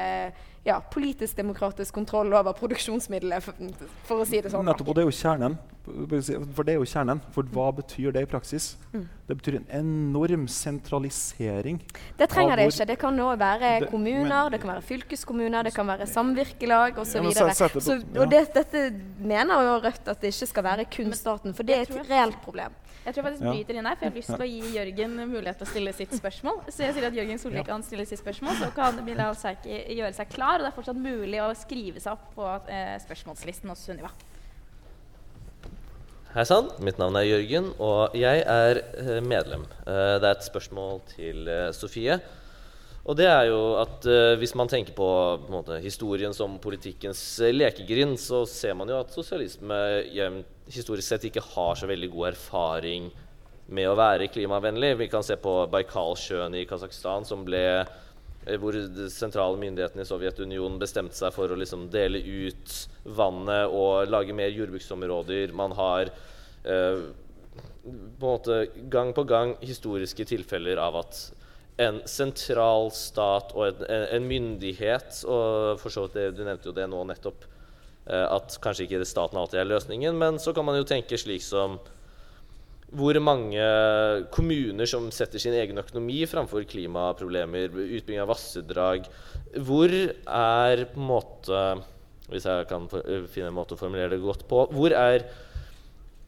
ja, politisk demokratisk kontroll over produksjonsmiddelet, for, for, å si det sånn. Nettopp, og det er jo kjernen. For det er jo kjernen. For hva betyr det i praksis? Mm. Det betyr en enorm sentralisering. Det trenger det ikke. Det kan nå være det, kommuner, men, det kan være fylkeskommuner, det kan være samvirkelag osv. Ja, så, og det, dette mener jo Rødt at det ikke skal være kun staten, for det er et reelt problem. Jeg tror jeg faktisk bryter inn her, for jeg har lyst til å gi Jørgen mulighet til å stille sitt spørsmål. Så jeg sier at Jørgen Solli kan stille sitt spørsmål, så kan Bilal Serki gjøre seg klar. Og det er fortsatt mulig å skrive seg opp på eh, spørsmålslisten hos Sunniva. Hei sann, mitt navn er Jørgen, og jeg er eh, medlem. Eh, det er et spørsmål til eh, Sofie. Og det er jo at uh, Hvis man tenker på, på måte, historien som politikkens lekegrind, så ser man jo at sosialisme uh, historisk sett ikke har så veldig god erfaring med å være klimavennlig. Vi kan se på Baikalsjøen i Kasakhstan, eh, hvor de sentrale myndighetene i Sovjetunionen bestemte seg for å liksom dele ut vannet og lage mer jordbruksområder. Man har eh, på en måte gang på gang historiske tilfeller av at en sentral stat og en, en myndighet og for så vidt Du nevnte jo det nå nettopp. Eh, at kanskje ikke staten alltid er løsningen, men så kan man jo tenke slik som hvor mange kommuner som setter sin egen økonomi framfor klimaproblemer, utbygging av vassedrag Hvor er på en måte Hvis jeg kan finne en måte å formulere det godt på hvor er,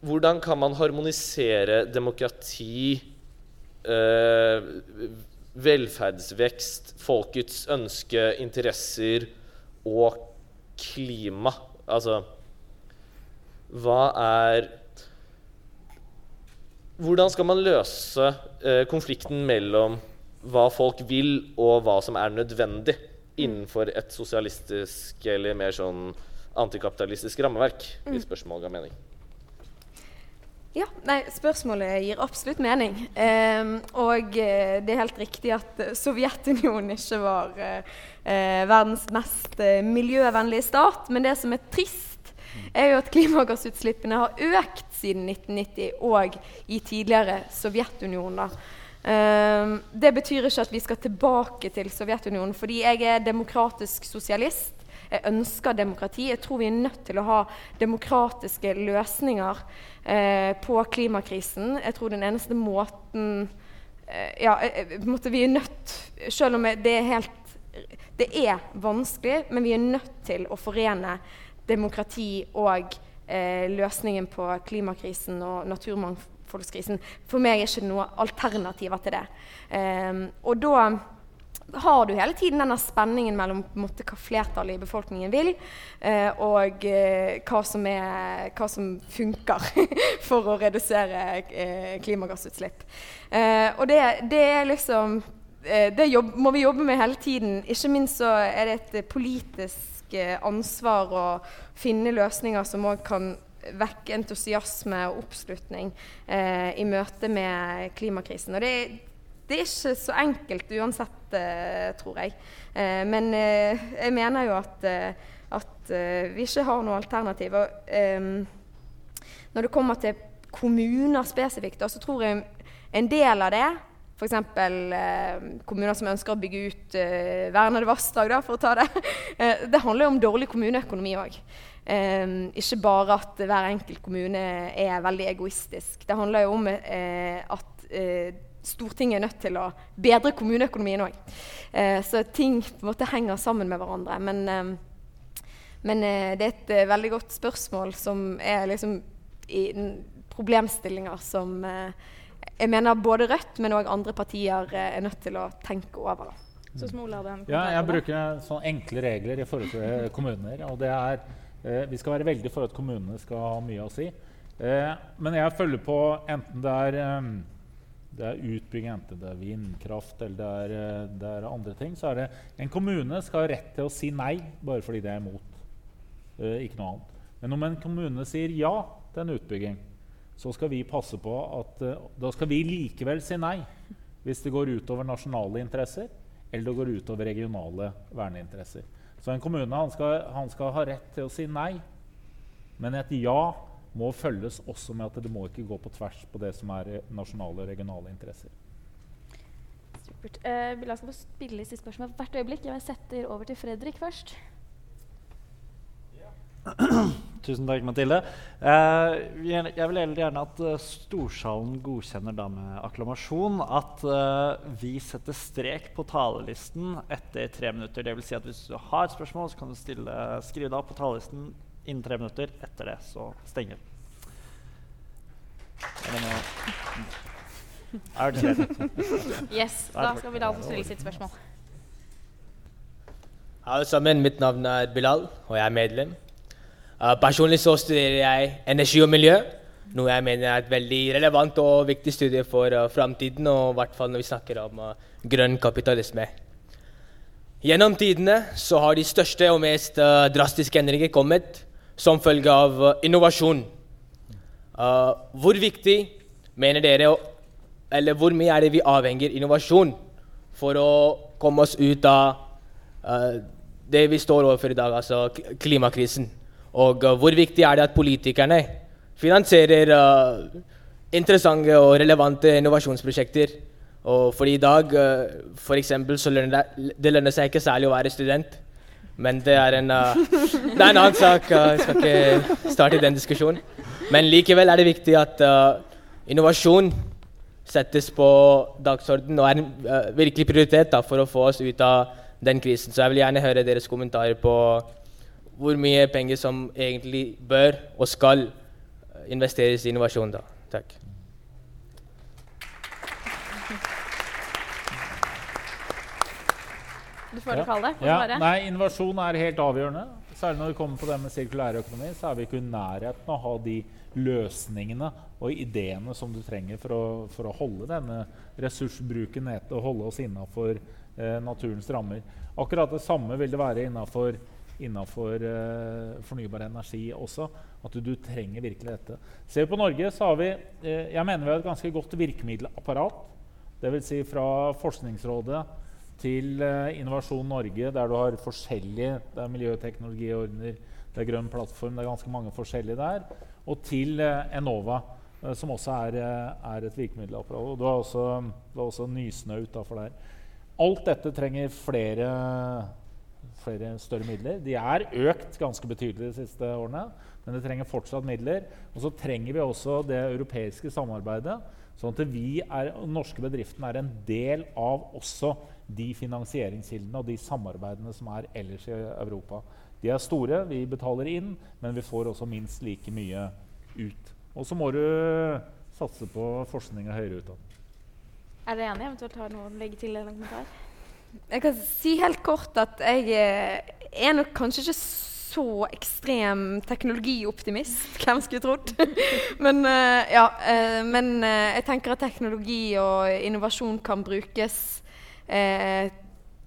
Hvordan kan man harmonisere demokrati, øh, velferdsvekst, folkets ønske, interesser og klima Altså Hva er Hvordan skal man løse eh, konflikten mellom hva folk vil, og hva som er nødvendig innenfor et sosialistisk eller mer sånn antikapitalistisk rammeverk? Hvis mm. spørsmålet ga mening. Ja, nei, Spørsmålet gir absolutt mening. Eh, og det er helt riktig at Sovjetunionen ikke var eh, eh, verdens mest eh, miljøvennlige stat. Men det som er trist, er jo at klimagassutslippene har økt siden 1990 og i tidligere Sovjetunionen. Eh, det betyr ikke at vi skal tilbake til Sovjetunionen, fordi jeg er demokratisk sosialist. Jeg ønsker demokrati. Jeg tror vi er nødt til å ha demokratiske løsninger eh, på klimakrisen. Jeg tror den eneste måten eh, Ja, eh, måte, vi er nødt Selv om det er helt Det er vanskelig, men vi er nødt til å forene demokrati og eh, løsningen på klimakrisen og naturmangfoldskrisen. For meg er det ikke noe alternativer til det. Eh, og da har du hele tiden denne spenningen mellom måte, hva flertallet i befolkningen vil, eh, og eh, hva, som er, hva, som funker for å redusere eh, klimagassutslipp. Eh, og det, det, er liksom eh, Det jobb, må vi jobbe med hele tiden. Ikke minst så er det et politisk eh, ansvar å finne løsninger som òg kan vekke entusiasme og oppslutning i møte med klimakrisen. Og det, det, er ikke så enkelt uansett, eh, tror jeg. Eh, men eh, jeg mener jo at, at vi ikke har noe alternativ. Og, når det kommer til kommuner spesifikt, så tror jeg en del av det F.eks. Eh, kommuner som ønsker å bygge ut eh, vernede vassdrag, for å ta det. Det handler jo om dårlig kommuneøkonomi òg. Eh, ikke bare at hver enkelt kommune er veldig egoistisk. Det handler jo om eh, at Stortinget er nødt til å bedre kommuneøkonomien òg. Eh, så ting på en måte henger sammen med hverandre. Men, men det er et veldig godt spørsmål som er liksom i problemstillinger som jeg mener både Rødt, men òg andre partier eh, er nødt til å tenke over. Så Smola, ja, jeg bruker sånne enkle regler i forhold til eh, kommuner. og det er eh, Vi skal være veldig for at kommunene skal ha mye å si. Eh, men jeg følger på enten det er, eh, det er utbygging, enten det er vindkraft eller det er, eh, det er, andre ting, så er det En kommune skal ha rett til å si nei bare fordi det er imot. ikke noe annet. Men om en kommune sier ja til en utbygging, så skal vi passe på at uh, da skal vi likevel si nei hvis det går utover nasjonale interesser eller det går utover regionale verneinteresser. Så en kommune han skal, han skal, ha rett til å si nei, men et ja må følges også med at det må ikke gå på tvers på det som er nasjonale og regionale interesser. Supert. Uh, la oss få spille siste spørsmål hvert øyeblikk. Jeg setter over til Fredrik først. Tusen takk, Mathilde. Eh, jeg vil gjerne at uh, Storsalen godkjenner da med akklamasjon at eh, vi setter strek på talelisten etter tre minutter. Det vil si at hvis du har et spørsmål, så kan du stille, skrive det opp på talelisten innen tre minutter. Etter det så stenger vi. Er det yes, da skal vi få stille sitt spørsmål. Alle sammen, mitt navn er Bilal, og jeg er medlem. Uh, personlig så studerer jeg energi og miljø, noe jeg mener er et veldig relevant og viktig studie for uh, framtiden, og i hvert fall når vi snakker om uh, grønn kapitalisme. Gjennom tidene så har de største og mest uh, drastiske endringer kommet som følge av innovasjon. hvor viktig mener dere, eller hvor mye er det vi avhenger innovasjon for å komme oss ut av det vi står overfor i dag, altså klimakrisen? Og uh, hvor viktig er det at politikerne finansierer uh, interessante og relevante innovasjonsprosjekter? Og fordi i dag uh, eksempel, så lønner det, det lønner seg ikke særlig å være student. Men det er en, uh, det er en annen sak. Uh, jeg skal ikke starte den diskusjonen. Men likevel er det viktig at uh, innovasjon settes på dagsorden og er en virkelig prioritet da, for å få oss ut av den krisen. Så jeg vil gjerne høre deres kommentarer på hvor mye penger som egentlig bør og skal investeres i innovasjon. da. Takk. Du får ja. kalle det. Ja, nei, innovasjon er helt avgjørende. Særlig når vi kommer på det med sirkulærøkonomi, så er vi ikke i nærheten av å ha de løsningene og ideene som du trenger for å, for å holde denne ressursbruken nede og holde oss innafor eh, naturens rammer. Akkurat det samme vil det være innafor innenfor eh, fornybar energi også. At du, du, trenger virkelig dette. Ser vi på Norge, så har vi eh, jeg mener vi har et ganske godt virkemiddelapparat. Dvs. Si fra Forskningsrådet til uh, Innovasjon Norge, der du har forskjellige Det er miljøteknologiordner, det er grønn plattform, det er ganske mange forskjellige der. Og til Enova, som også er, er et virkemiddelapparat. Og du har også, du har også Nysnø utafor der. Alt dette trenger flere flere større midler. De er økt ganske betydelig de siste årene, men det trenger fortsatt midler. Og så trenger vi også det europeiske samarbeidet, sånn at vi er, norske bedriftene er en del av også de finansieringskildene og de samarbeidene som er ellers i Europa. De er store, vi betaler inn, men vi får også minst like mye ut. Og så må du satse på forskning og høyere utdanning. Er dere enige? Eventuelt har noen legge til en kommentar? Jeg kan si helt kort at jeg eh, er nok kanskje ikke så ekstrem teknologioptimist. Hvem skulle trodd? men, uh, ja, uh, men jeg tenker at teknologi og innovasjon kan brukes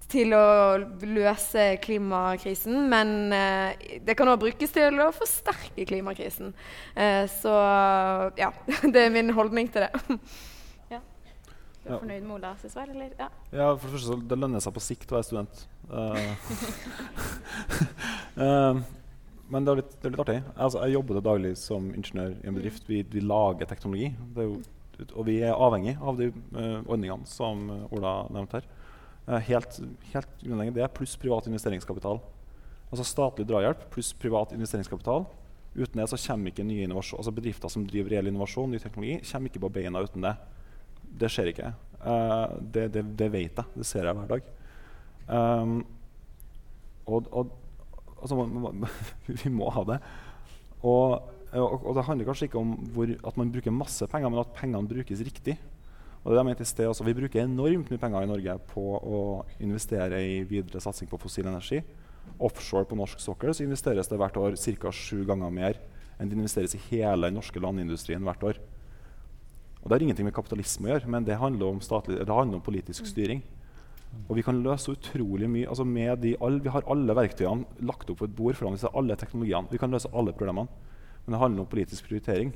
til å løse klimakrisen, men eh, det kan òg brukes til å forsterke klimakrisen. Eh, så ja, det er min holdning til det. Du er fornøyd med Olas svar, eller? Ja. Ja, for det første så det lønner seg på sikt å være student. Uh, uh, men det er litt, det er litt artig. Altså, jeg jobber til daglig som ingeniør i en bedrift. Vi, vi lager teknologi. Det er jo, og vi er avhengig av de eh, ordningene som eh, Ola nevnte her. Eh, helt, helt det, pluss privat investeringskapital. Altså statlig drahjelp pluss privat investeringskapital. Uten det så kommer ikke nye innovasjon, altså bedrifter som driver reell innovasjon, ny teknologi, kommer ikke på beina uten det. Det skjer ikke. Uh, det, det, det vet jeg. Det ser jeg hver dag. Um, og, og altså, vi må ha det. Og, og, og, det handler kanskje ikke om hvor, at man bruker masse penger, men at pengene brukes riktig. Og det er mente i sted, også, Vi bruker enormt mye penger i Norge på å investere i videre satsing på fossil energi. Offshore på norsk sokkel så investeres det hvert år ca. sju ganger mer enn det investeres i hele den norske landindustrien hvert år. Og Det har ingenting med kapitalisme å gjøre, men det handler om, statlig, det handler om politisk styring. Og vi kan løse utrolig mye. altså med de, all, Vi har alle verktøyene lagt opp på et bord foran oss. Alle teknologiene. Vi kan løse alle problemene. Men det handler om politisk prioritering.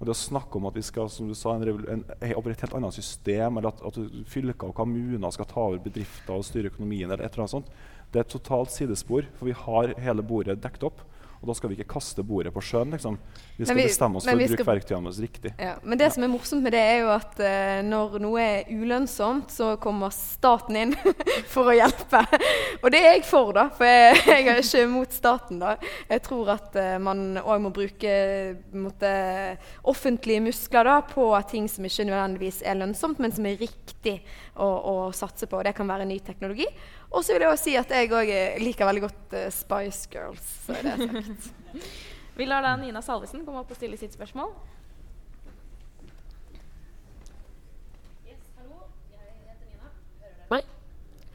Og det å snakke om at vi skal som du sa, en, en, et helt annet system, eller at, at fylker og kommuner skal ta over bedrifter og styre økonomien, eller et eller annet sånt, det er et totalt sidespor. For vi har hele bordet dekt opp. Og da skal vi ikke kaste bordet på sjøen. Liksom. Vi skal vi, bestemme oss for å bruke verktøyene våre riktig. Ja, men det ja. som er morsomt med det, er jo at uh, når noe er ulønnsomt, så kommer staten inn for å hjelpe. Og det er jeg for, da. For jeg, jeg er ikke mot staten, da. Jeg tror at uh, man òg må bruke måtte, offentlige muskler da, på ting som ikke nødvendigvis er lønnsomt, men som er riktig å, å satse på. Det kan være ny teknologi. Og så vil jeg også si at jeg òg liker veldig godt uh, Spice Girls. Så er det sagt. Vi lar da Nina Salvesen komme opp og stille sitt spørsmål. Yes, hallo. Jeg heter Nina. Hører dere meg?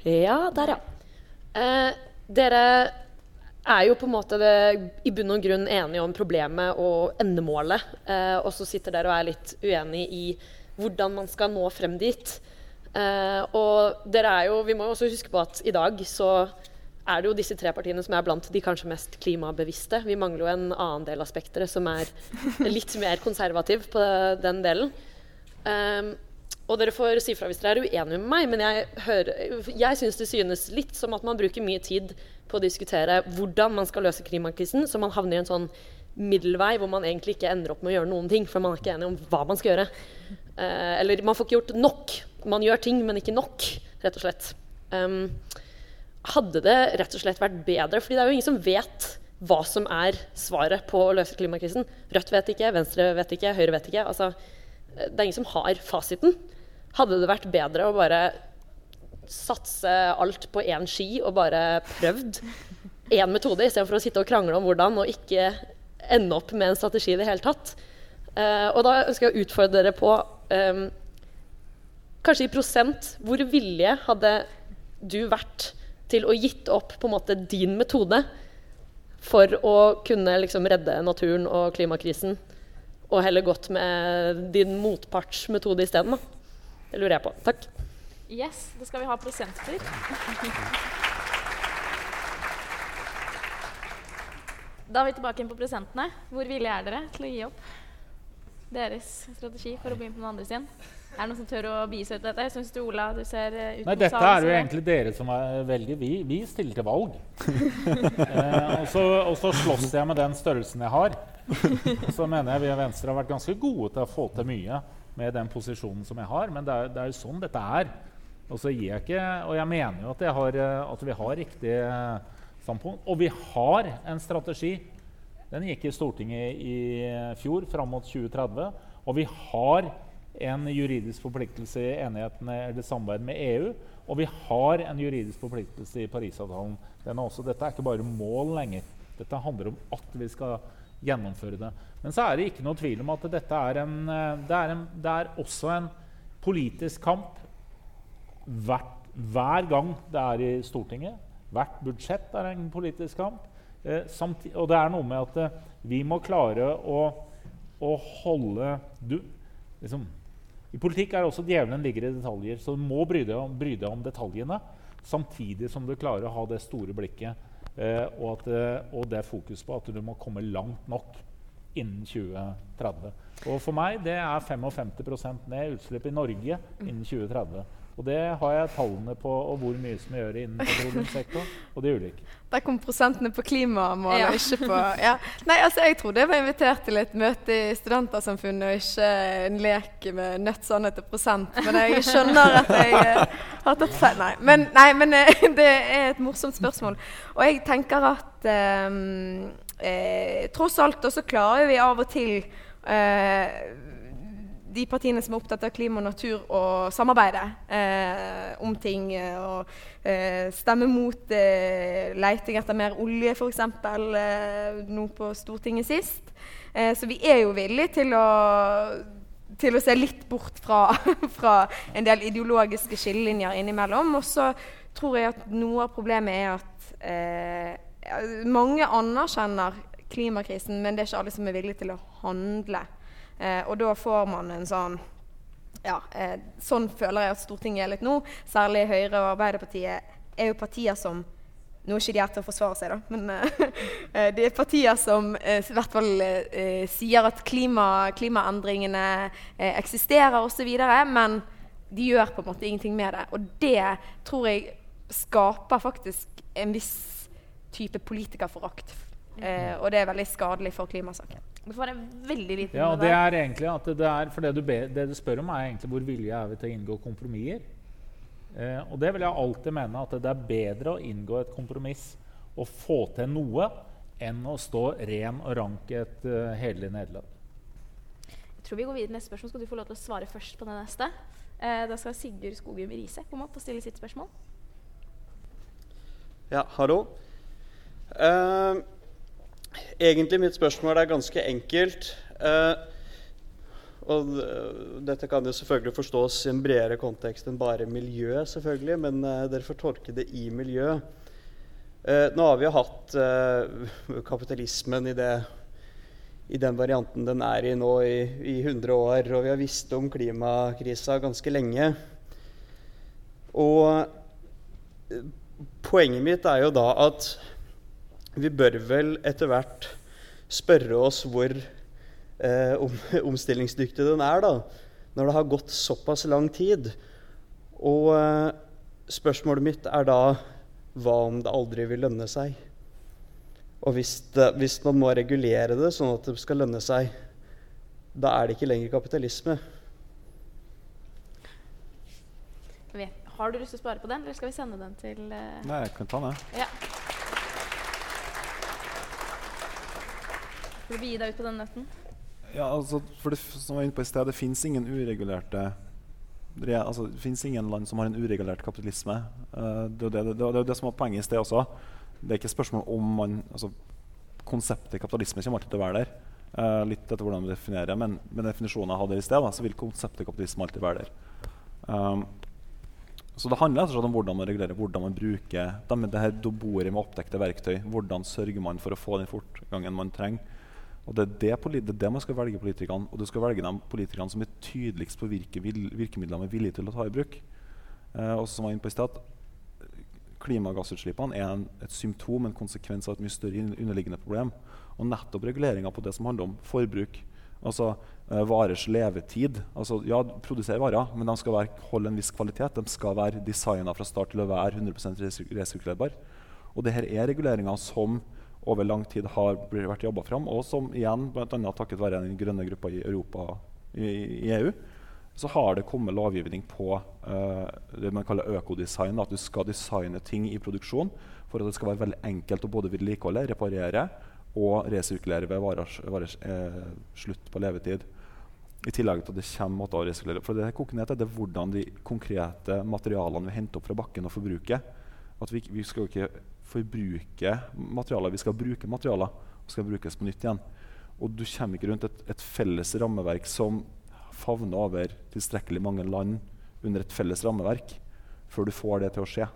Ja, der, ja. Eh, dere er jo på en måte det, i bunn og grunn enige om problemet og endemålet. Eh, og så sitter dere og er litt uenige i hvordan man skal nå frem dit. Uh, og dere er jo, vi må jo også huske på at i dag så er det jo disse tre partiene som er blant de kanskje mest klimabevisste. Vi mangler jo en annen del av spekteret som er litt mer konservativ på den delen. Um, og dere får si fra hvis dere er uenige med meg, men jeg, hører, jeg syns det synes litt som at man bruker mye tid på å diskutere hvordan man skal løse klimakrisen, så man havner i en sånn middelvei hvor man egentlig ikke ender opp med å gjøre noen ting, for man er ikke enig om hva man skal gjøre. Uh, eller man får ikke gjort nok. Man gjør ting, men ikke nok, rett og slett. Um, hadde det rett og slett vært bedre, fordi det er jo ingen som vet hva som er svaret på å løse klimakrisen. Rødt vet ikke, Venstre vet ikke, Høyre vet ikke. Altså, det er ingen som har fasiten. Hadde det vært bedre å bare satse alt på én ski og bare prøvd én metode, istedenfor å sitte og krangle om hvordan, og ikke ende opp med en strategi i det hele tatt. Uh, og da ønsker jeg å utfordre dere på um, Kanskje i prosent, hvor villige hadde du vært til å gitt opp på en måte din metode for å kunne liksom redde naturen og klimakrisen, og heller gått med din motpartsmetode isteden? Det lurer jeg på. Takk. Yes, da skal vi ha prosenter. Da er vi tilbake inn på prosentene. Hvor villige er dere til å gi opp deres strategi for å begynne på den andre sin? Er det noen som tør å vise ut dette? Jeg syns du, Ola, du ser ut Nei, dette er jo egentlig dere som velger. Vi, vi stiller til valg. eh, og, så, og, så, slåss jeg med den størrelsen jeg har. Så mener jeg vi i Venstre har vært ganske gode til å få til mye med den posisjonen som jeg har, men det er, det er jo sånn dette er. Og så gir jeg ikke Og jeg mener jo at, har, at vi har riktig standpunkt. Og vi har en strategi. Den gikk i Stortinget i fjor, fram mot 2030. Og vi har en juridisk forpliktelse i enighetene eller samarbeid med EU. Og vi har en juridisk forpliktelse i Parisavtalen. Er også, dette er ikke bare mål lenger. Dette handler om at vi skal gjennomføre det. Men så er det ikke noe tvil om at dette er en, det er, en, det er også en politisk kamp hver, hver gang det er i Stortinget. Hvert budsjett er en politisk kamp. Eh, samtidig, og det er noe med at eh, vi må klare å, å holde du, liksom, i politikk er også djevelen ligger i detaljer, så du må bry deg om, bry deg om detaljene. Samtidig som du klarer å ha det store blikket eh, og, at, eh, og det fokus på at du må komme langt nok innen 2030. Og for meg det er 55 ned utslipp i Norge innen 2030. Og det har jeg tallene på og hvor mye som gjør det innen petroleumssektoren. Og de ulike. Der kom prosentene på klimamålet, Ja. og ikke på ja. Nei, altså jeg trodde jeg var invitert til et møte i Studentersamfunnet, og ikke en lek med nødt sannhet og prosent. Men jeg skjønner at jeg eh, har tatt feil. Nei, men, nei, men eh, det er et morsomt spørsmål. Og jeg tenker at um, eh, tross alt også klarer vi av og til eh, de partiene som er opptatt av klima og natur, å samarbeide eh, om ting. eh, Og eh, stemme mot eh, leiting etter mer olje, f.eks. Eh, nå på Stortinget sist. Eh, så vi er jo villige til å til å se litt bort fra, fra en del ideologiske skillelinjer innimellom. Og så tror jeg at noe av problemet er at eh, mange anerkjenner klimakrisen, men det er ikke alle som er villige til å handle. Eh, og da får man en sånn ja, eh, Sånn føler jeg at Stortinget er litt nå. Særlig Høyre og Arbeiderpartiet er jo partier som nå er ikke de her til å forsvare seg, da, men eh, det er partier som eh, i hvert fall eh, sier at klima, klimaendringene eh, eksisterer osv., men de gjør på en måte ingenting med det. Og det tror jeg skaper faktisk en viss type politikerforakt. Eh, og det er veldig skadelig for klimasaken. Du får en veldig liten Ja, det er egentlig at det er, for det du, be, det du spør om, er egentlig hvor villige er vi til å inngå kompromisser. Eh, og det vil jeg alltid mene at det er bedre å inngå et kompromiss og få til noe enn å stå ren og rank i et uh, hederlig nederlag. Jeg tror vi går videre til neste spørsmål. Skal du få lov til å svare først på det neste? Eh, da skal Sigurd Skogum Riise komme opp og stille sitt spørsmål. Ja, hallo. Eh, egentlig mitt spørsmål er ganske enkelt. Eh, og dette kan jo selvfølgelig forstås i en bredere kontekst enn bare miljø, selvfølgelig, men eh, dere får tolke det i miljø. Eh, nå har vi jo hatt eh, kapitalismen i, det, i den varianten den er i nå i, i 100 år, og vi har visst om klimakrisa ganske lenge. Og eh, poenget mitt er jo da at vi bør vel etter hvert spørre oss hvor eh, om, omstillingsdyktig den er, da, når det har gått såpass lang tid. Og eh, spørsmålet mitt er da hva om det aldri vil lønne seg? Og hvis, det, hvis man må regulere det sånn at det skal lønne seg, da er det ikke lenger kapitalisme. Har du lyst til å spare på den, eller skal vi sende den til eh, Nei, jeg kan ta den. Ja. Skal du gi deg ut på den nøtten? Ja, altså, for det, som jeg var inne på i sted, det fins ingen uregulerte det, altså, Det finnes ingen land som har en uregulert kapitalisme. Uh, det, er jo det, det, det som var poenget i sted også. Det er ikke spørsmål om man altså, Konseptet kapitalisme kommer alltid til å være der. Uh, litt etter hvordan vi definerer Men med definisjonen jeg hadde i sted, da, så vil konseptet kapitalisme alltid være der. Um, så det handler altså om hvordan man regulerer, hvordan man bruker det her doboret med oppdekte verktøy. Hvordan sørger man for å få den fortgangen man trenger. Og det er det, det er det man skal velge politikerne. Og du skal velge de politikerne som er tydeligst på hvilke virkemidler de er villige til å ta i bruk. Eh, og som var inne på i sted, klimagassutslippene er en, et symptom, en konsekvens av et mye større underliggende problem. Og nettopp reguleringa på det som handler om forbruk, altså eh, varers levetid altså Ja, produsere varer, men de skal være, holde en viss kvalitet. De skal være designa fra start til å være 100 resirkulerbare. resirkulerbar. Og det her er reguleringer som over lang tid har vært jobba fram, og som igjen, bl.a. takket være den grønne gruppa i Europa i, i EU, så har det kommet lovgivning på uh, det man kaller økodesign. At du skal designe ting i produksjon for at det skal være veldig enkelt å både vedlikeholde, reparere og resirkulere ved varers, varers eh, slutt på levetid. I tillegg til at det kommer måter å resirkulere. For det koker ned til det er hvordan de konkrete materialene vi henter opp fra bakken og forbruker. At vi, vi skal ikke forbruke materialer, vi skal bruke materialer og skal brukes på nytt igjen. Og du kommer ikke rundt et, et felles rammeverk som favner over tilstrekkelig mange land under et felles rammeverk før du får det til å skje.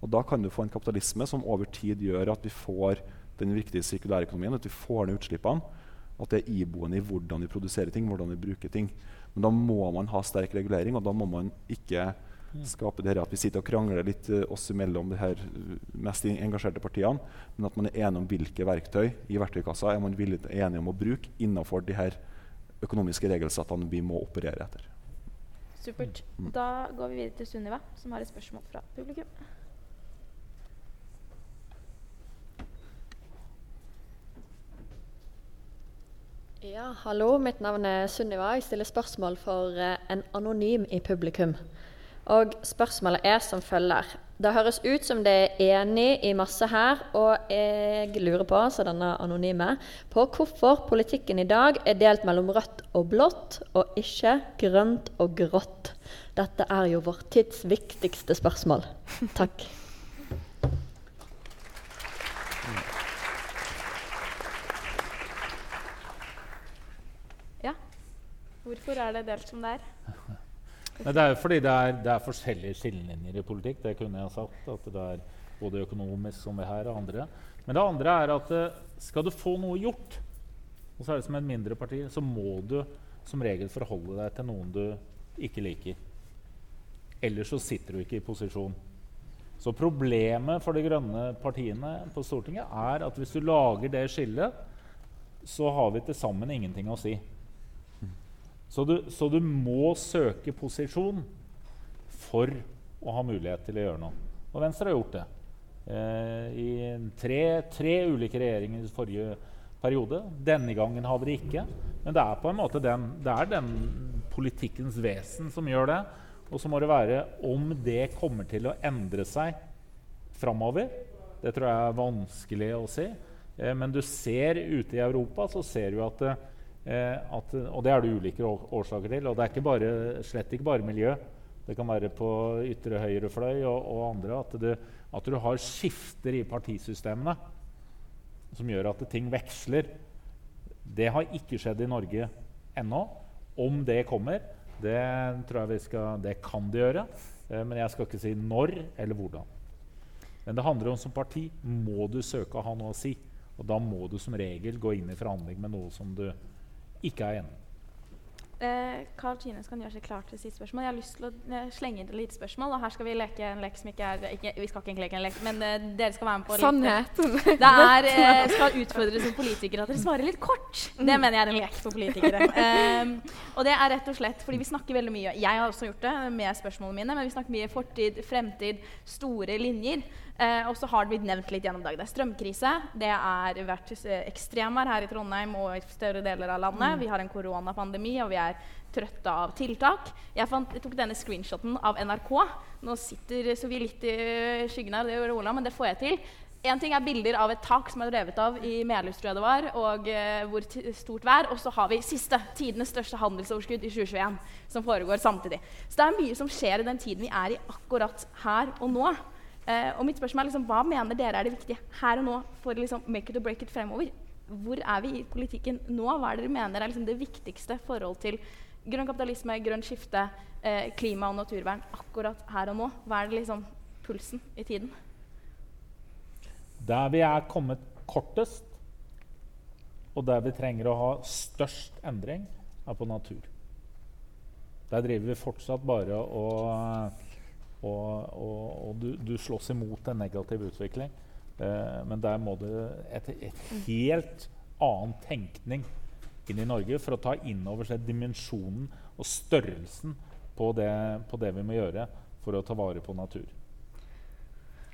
Og da kan du få en kapitalisme som over tid gjør at vi får den viktige sirkulærøkonomien, at vi får ned utslippene. At det er iboende i hvordan vi produserer ting, hvordan vi bruker ting. Men da må man ha sterk regulering, og da må man ikke skape det her at vi sitter og krangler litt uh, oss imellom de her uh, mest engasjerte partiene, men at man er enig om hvilke verktøy i verktøykassa er man villig, enig om å bruke innenfor de her økonomiske regelsettene vi må operere etter. Supert. Mm. Da går vi videre til Sunniva, som har et spørsmål fra publikum. Ja, hallo. Mitt navn er Sunniva. Jeg stiller spørsmål for uh, en anonym i publikum. Og spørsmålet er som følger. Det høres ut som det er enig i masse her, og jeg lurer på, så denne anonyme, på hvorfor politikken i dag er delt mellom rødt og blått, og ikke grønt og grått. Dette er jo vår tids viktigste spørsmål. Takk. Ja. Hvorfor er det delt som det er? Men det er jo fordi det er, det er, forskjellige skillelinjer i politikk. Det kunne jeg sagt. at det er Både økonomisk, som vi her, og andre. Men det andre er at eh, skal du få noe gjort, og så er det som et mindre parti, så må du som regel forholde deg til noen du ikke liker. Ellers så sitter du ikke i posisjon. Så problemet for de grønne partiene på Stortinget er at hvis du lager det skillet, så har vi til sammen ingenting å si. Så du, så du, må søke posisjon for å ha mulighet til å gjøre noe. Og Venstre har gjort det. Eh, I tre, tre, ulike regjeringer i forrige periode. Denne gangen hadde de ikke. Men det er på en måte den, det er den politikkens vesen som gjør det. Og så må det være om det kommer til å endre seg framover. Det tror jeg er vanskelig å si. Eh, men du ser ute i Europa så ser du at eh, at, og det er det ulike årsaker til. Og det er ikke bare, slett ikke bare miljø. Det kan være på ytre høyre fløy og, og andre. At, det, at, du har skifter i partisystemene som gjør at ting veksler. Det har ikke skjedd i Norge ennå. Om det kommer, det tror jeg vi skal, det kan det gjøre. Eh, men jeg skal ikke si når eller hvordan. Men det handler om som parti må du søke å ha noe å si. Og da må du som regel gå inn i forhandling med noe som du ikke er enig. Eh, Carl Tines kan gjøre seg klar til sitt spørsmål. Jeg har lyst til å eh, slenge inn et lite spørsmål. Og her skal vi leke en lek som ikke er ikke, Vi skal ikke leke en lek, men eh, dere skal være med på Sannhet. det er, eh, skal utfordre som politikere at dere svarer litt kort. Det mm. mener jeg er en lek for politikere. Um, og det er rett og slett fordi vi snakker veldig mye Jeg har også gjort det med spørsmålene mine, men vi snakker mye fortid, fremtid, store linjer. Eh, og så har det blitt nevnt litt gjennom dagen. Det er strømkrise. Det har vært ekstremvær her i Trondheim og i større deler av landet. Mm. Vi har en koronapandemi, og vi er trøtte av tiltak. Jeg, fant, jeg tok denne screenshoten av NRK. Nå sitter så vi litt i skyggen her, det gjør Ola, men det får jeg til. En ting er bilder av et tak som er drevet av i Melhus, tror jeg det var, og eh, hvor stort vær. Og så har vi siste, tidenes største handelsoverskudd i 2021, som foregår samtidig. Så det er mye som skjer i den tiden vi er i akkurat her og nå. Uh, og mitt spørsmål er liksom, Hva mener dere er det viktige her og nå for liksom make it or break it fremover? Hvor er vi i politikken nå? Hva er det dere mener er liksom det viktigste forhold til grønn kapitalisme, grønn skifte, eh, klima og naturvern akkurat her og nå? Hva er det liksom pulsen i tiden? Der vi er kommet kortest, og der vi trenger å ha størst endring, er på natur. Der driver vi fortsatt bare og og, og, og du, du, slåss imot en negativ utvikling. Eh, men der må det et, et, helt annen tenkning inn i Norge for å ta inn over seg dimensjonen og størrelsen på det, på det vi må gjøre for å ta vare på natur.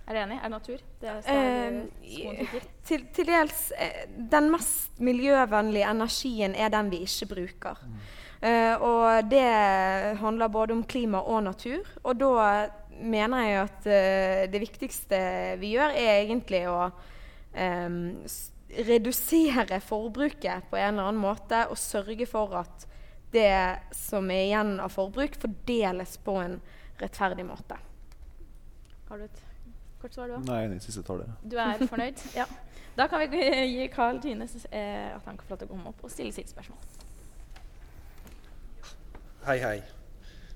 Er du enig? Er det natur? Det er eh, til, til, dels eh, Den mest miljøvennlige energien er den vi ikke bruker. Mm. Uh, og det handler både om klima og natur. Og da mener jeg at uh, det viktigste vi gjør, er egentlig å um, redusere forbruket på en eller annen måte og sørge for at det som er igjen av forbruk, fordeles på en rettferdig måte. Har du et kort svar, du òg? Nei, den siste tar det. Du er fornøyd? ja. Da kan vi gi Carl Tynes eh, at han kan få lov til å komme opp og stille sitt spørsmål. Hei, hei.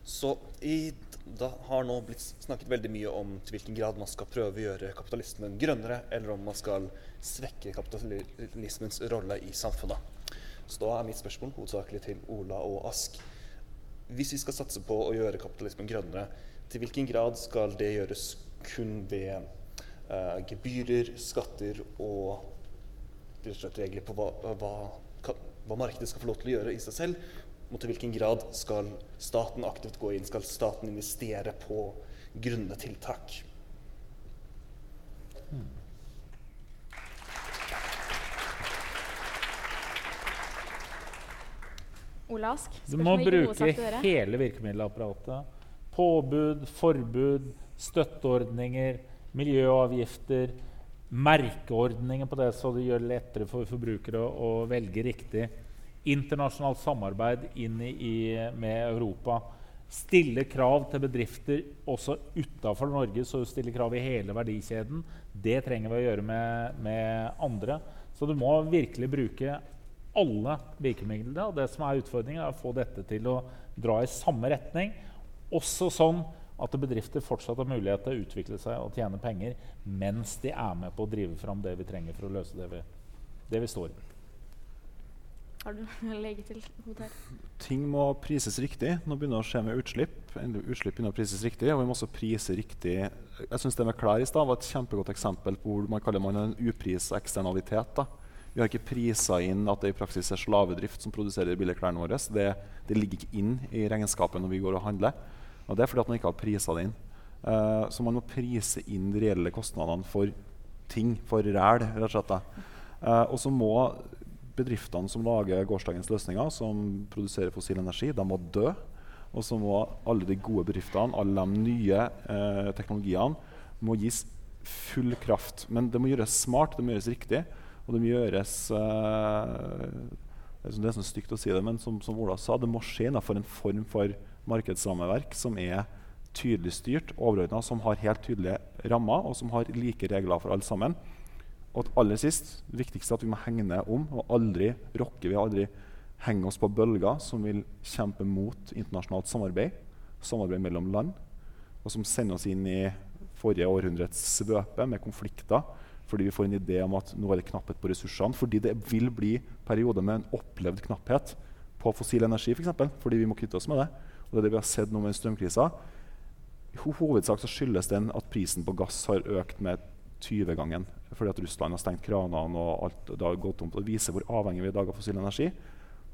Så i, da har nå blitt snakket veldig mye om til hvilken grad man skal prøve å gjøre kapitalismen grønnere, eller om man skal svekke kapitalismens rolle i samfunnet. Så da er mitt spørsmål hovedsakelig til Ola og Ask. hvis vi skal satse på å gjøre kapitalismen grønnere, til hvilken grad skal det gjøres kun ved uh, gebyrer, skatter og rett og slett regler på hva, hva, hva, markedet skal få lov til å gjøre i seg selv? Og til hvilken grad skal staten aktivt gå inn? Skal staten investere på grunne tiltak? Hmm. Ask, du må bruke hele virkemiddelapparatet. Påbud, forbud, støtteordninger, miljøavgifter, merkeordninger på det så det gjør det lettere for forbrukere å velge riktig. Internasjonalt samarbeid inn i, med Europa. Stille krav til bedrifter også utafor Norge, så stille krav i hele verdikjeden. Det trenger vi å gjøre med, med andre. Så du må virkelig bruke alle virkemidlene. Og det som er utfordringen, er å få dette til å dra i samme retning. Også sånn at bedrifter fortsatt har mulighet til å utvikle seg og tjene penger mens de er med på å drive fram det vi trenger for å løse det vi, det vi står i. Har du noe legge til? Hotel? Ting må prises riktig. Nå begynner det å skje med utslipp. Utslipp begynner å prises riktig, og vi må også prise riktig. Jeg synes Det med klær i stad var et kjempegodt eksempel på hvor man kaller man en upris eksternalitet. da vi har ikke prisa inn at det i praksis er slavedrift som produserer billigklærne våre. Det, det, ligger ikke inn i regnskapet når vi går og handler. Og det er fordi at man ikke har prisa det inn. Uh, så man må prise inn de reelle kostnadene for ting, for ræl, rett og slett. Uh, og så må bedriftene som lager gårsdagens løsninger, som produserer fossil energi, de må dø. Og så må alle de gode bedriftene, alle de nye eh, teknologiene, må gis full kraft. Men det må gjøres smart, det må gjøres riktig. Og det må gjøres eh, Det er sånn stygt å si det, men som, som, Ola sa, det må skje innenfor en form for markedsrammeverk som er tydelig styrt, overordna, som har helt tydelige rammer, og som har like regler for alle sammen. Og aller sist, det viktigste at vi må hegne om og aldri rokke. Vi aldri henge oss på bølger som vil kjempe mot internasjonalt samarbeid, samarbeid mellom land, og som sender oss inn i forrige århundrets svøpe med konflikter fordi vi får en idé om at nå er det knapphet på ressursene. Fordi det vil bli perioder med en opplevd knapphet på fossil energi, f.eks. For eksempel, fordi vi må kvitte oss med det. Og det er det vi har sett nå med strømkrisa. I hovedsak så skyldes den at prisen på gass har økt med 20-gangen. Fordi at Russland har stengt kranene og alt det har gått om. Det viser hvor avhengig vi er i dag av fossil energi.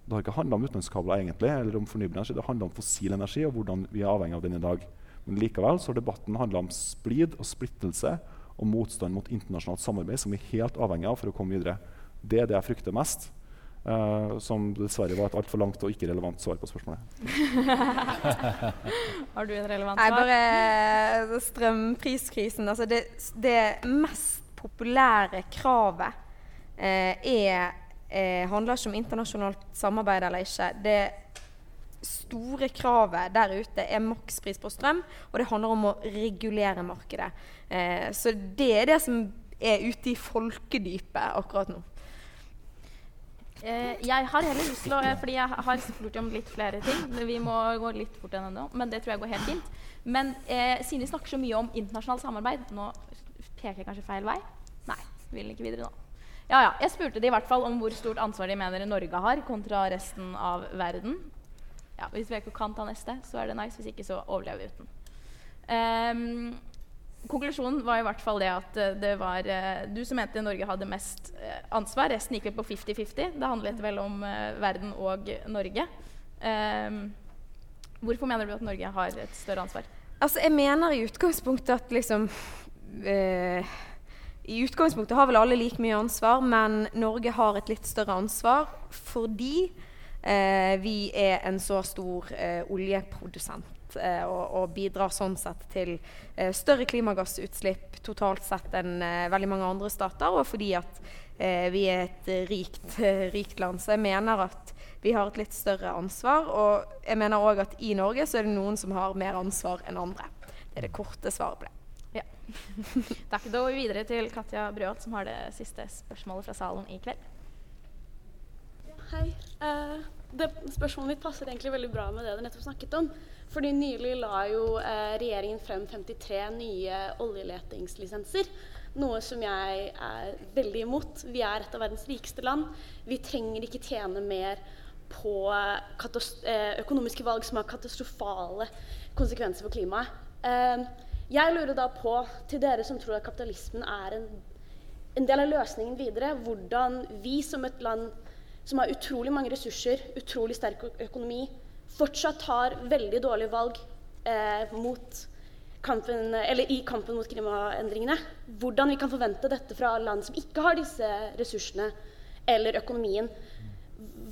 Det har ikke handla om utenlandskabler egentlig, eller om fornybar energi. Det handler om fossil energi og hvordan vi er avhengig av den i dag. Men likevel så har debatten handla om splid og splittelse og motstand mot internasjonalt samarbeid, som vi er helt avhengig av for å komme videre. Det er det jeg frykter mest. Uh, som dessverre var et altfor langt og ikke relevant svar på spørsmålet. Har du et relevant svar? Nei, bare strømpriskrisen. Altså det, det, mest populære kravet eh, er, eh, handler ikke om internasjonalt samarbeid eller ikke. Det store kravet der ute er makspris på strøm, og det handler om å regulere markedet. Eh, så det er det som er ute i folkedypet akkurat nå. Eh, jeg har heller lyst til å eh, Fordi jeg har spurt om litt flere ting. Vi må gå litt fort enn ennå, men det tror jeg går helt fint. Men eh, siden vi snakker så mye om internasjonalt samarbeid Nå peker jeg kanskje feil vei? Nei, vil ikke videre nå. Ja, ja. Jeg spurte de i hvert fall om hvor stort ansvar de mener Norge har kontra resten av verden ja, hvis VK kan ta neste, så er det nice. Hvis ikke, så overlever vi uten. Um, konklusjonen var i hvert fall det at uh, det var uh, du som mente Norge hadde mest uh, ansvar. Resten gikk vel på 50-50. Det handlet vel om verden og Norge. Um, hvorfor mener du at Norge har et større ansvar? Altså, jeg mener i utgangspunktet at liksom i utgangspunktet har vel alle like mye ansvar, men Norge har et litt større ansvar fordi Eh, vi er en så stor eh, oljeprodusent eh, og, og, bidrar sånn sett til eh, større klimagassutslipp totalt sett enn eh, veldig mange andre stater, og fordi at eh, vi er et rikt, rikt, land. Så jeg mener at vi har et litt større ansvar. Og jeg mener òg at i Norge så er det noen som har mer ansvar enn andre. Det er det korte svaret på det. Takk. Da går vi videre til Katja Brøholt, som har det siste spørsmålet fra salen i kveld. Hei. Uh, det spørsmålet mitt passer egentlig veldig bra med det dere nettopp snakket om. Fordi nylig la jo uh, regjeringen frem 53 nye oljeletingslisenser. Noe som jeg er veldig imot. Vi er et av verdens rikeste land. Vi trenger ikke tjene mer på eh, økonomiske valg som har katastrofale konsekvenser for klimaet. Eh, jeg lurer da på, til dere som tror at kapitalismen er en, en del av løsningen videre, hvordan vi som et land som har utrolig mange ressurser, utrolig sterk økonomi, fortsatt tar veldig dårlige valg eh, kampen, i kampen mot klimaendringene. Hvordan vi kan forvente dette fra land som ikke har disse ressursene eller økonomien.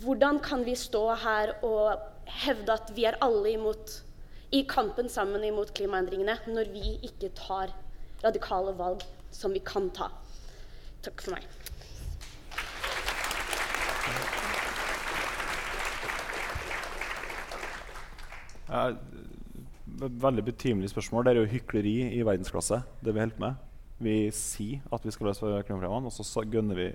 Hvordan kan vi stå her og hevde at vi er alle imot, i kampen sammen imot klimaendringene, når vi ikke tar radikale valg som vi kan ta? Takk for meg. Ja, Veldig betimelig spørsmål. Det er jo hykleri i verdensklasse. det Vi holder med. Vi sier at vi skal løse klimaproblemene, og så gønner vi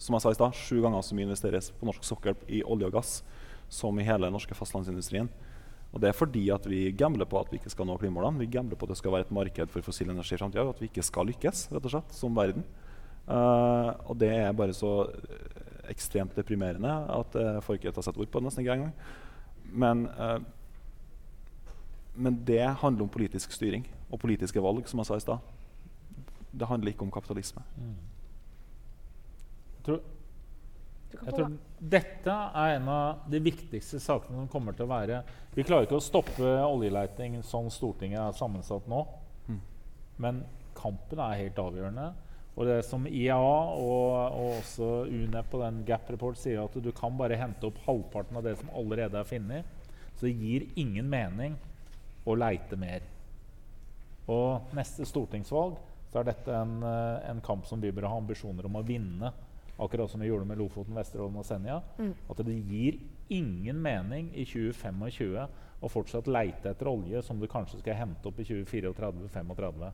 som jeg sa i sted, sju ganger så mye investeres på norsk sokkel i olje og gass som i hele den norske fastlandsindustrien. Og Det er fordi at vi gambler på at vi ikke skal nå klimamålene. Vi gambler på at det skal være et marked for fossil energi i fremtiden, og at vi ikke skal lykkes rett og slett, som verden. Uh, og det er bare så eh, ekstremt deprimerende at jeg får ikke har sett ord på det nesten ikke engang. Men uh, men det handler om politisk styring og politiske valg, som jeg sa i stad. Det handler ikke om kapitalisme. Jeg tror, jeg tror dette er en av de viktigste sakene som kommer til å være Vi klarer ikke å stoppe oljeleiting sånn Stortinget er sammensatt nå. Mm. Men kampen er helt avgjørende. Og det som IEA og, og også UNEP og den Gap Report sier, at du kan bare hente opp halvparten av det som allerede er funnet. Så det gir ingen mening å leite mer. Og neste stortingsvalg så er dette en, eh, en kamp som vi bør ha ambisjoner om å vinne. Akkurat som vi gjorde med Lofoten, Vesterålen og Senja. Mm. At det gir ingen mening i 2025 å fortsatt leite etter olje som du kanskje skal hente opp i 2034-2035. Det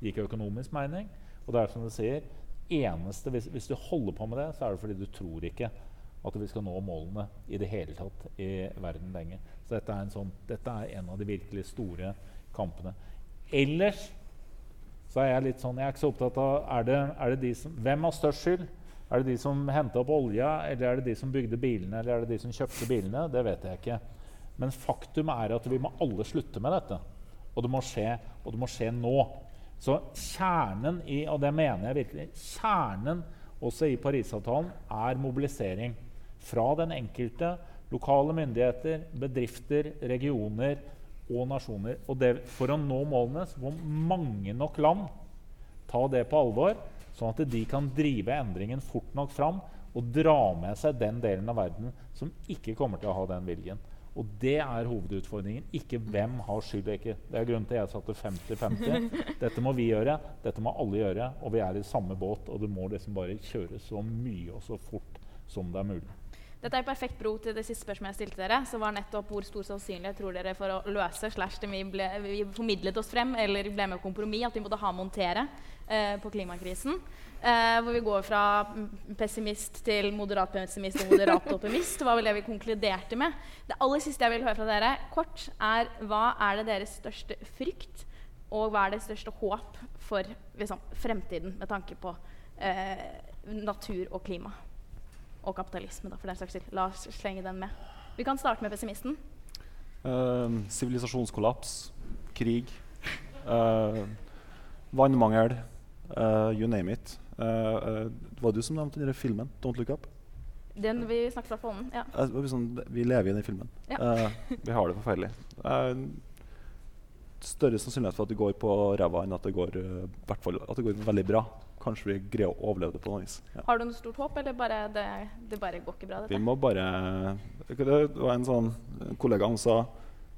gir ikke økonomisk mening. Og det er som du sier, eneste, hvis, hvis du holder på med det, så er det fordi du tror ikke at vi skal nå målene i det hele tatt i verden lenger. Så dette er en, sånn, dette er en av de virkelig store kampene. Ellers så er jeg litt sånn, jeg er ikke så opptatt av er det, er det de som, Hvem har størst skyld? Er det de som henta opp olja, eller er det de som bygde bilene, eller er det de som kjøpte bilene? Det vet jeg ikke. Men faktum er at vi må alle slutte med dette. Og det må skje, og det må skje nå. Så kjernen i, og det mener jeg virkelig, kjernen også i Parisavtalen er mobilisering fra den enkelte, lokale myndigheter, bedrifter, regioner og nasjoner. Og det, for å nå målene så må mange nok land ta det på alvor, sånn at de kan drive endringen fort nok fram og dra med seg den delen av verden som ikke kommer til å ha den viljen. Og det er hovedutfordringen. Ikke hvem har skyld. Ikke. Det er grunnen til jeg satte 50-50. Dette må vi gjøre, dette må alle gjøre, og vi er i samme båt. Og det må liksom bare kjøres så mye og så fort som det er mulig. Dette er perfekt bro til det siste spørsmålet jeg stilte dere. som var nettopp Hvor stor sannsynlighet tror dere for å løse slash det vi, ble, vi formidlet oss frem, eller ble med kompromiss, at vi måtte ha montere eh, på klimakrisen? Eh, hvor vi går fra pessimist til moderat pessimist og moderat optimist. var vel det vi konkluderte med. Det aller siste jeg vil høre fra dere, kort, er hva er det deres største frykt, og hva er det største håp for liksom, fremtiden med tanke på eh, natur og klima? Og kapitalisme, da, for den saks skyld. La oss slenge den med. Vi kan starte med pessimisten. Sivilisasjonskollaps, Sivilisasjonskollaps, krig, uh, vannmangel, uh, you name it. Eh, det var du som nevnte den filmen 'Don't Look Up'? Den vi snakket da på om, Ja. Sånn, vi lever i den filmen. Ja. Eh, vi har det forferdelig. Større sannsynlighet for at det går på ræva enn at det går, at det går veldig bra. Kanskje vi greier å overleve det på noe vis. Ja. Har du noe stort håp, eller bare det, det bare går ikke bra? Dette? Vi må bare Det var en sånn kollega som sa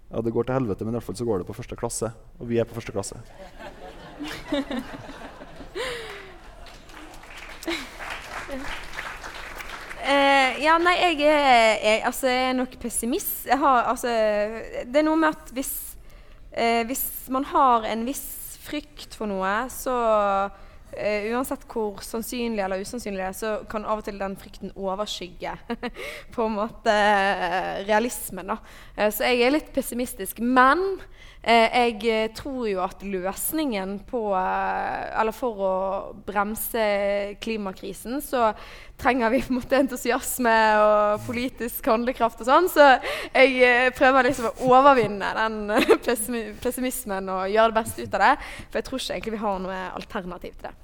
ja, det går til helvete, men i hvert fall så går det på første klasse. Og vi er på første klasse. Eh, ja, nei, jeg er, jeg, altså, jeg er nok pessimist. Jeg har, altså, det er noe med at hvis, eh, hvis man har en viss frykt for noe, så eh, Uansett hvor sannsynlig eller usannsynlig det er, så kan av og til den frykten overskygge på en måte uh, realismen. Da. Uh, så jeg er litt pessimistisk. Men jeg tror jo at løsningen på Eller for å bremse klimakrisen, så trenger vi på en måte entusiasme og politisk handlekraft og sånn. Så jeg prøver liksom å overvinne den pessimismen og gjøre det beste ut av det. For jeg tror ikke egentlig vi har noe alternativ til det.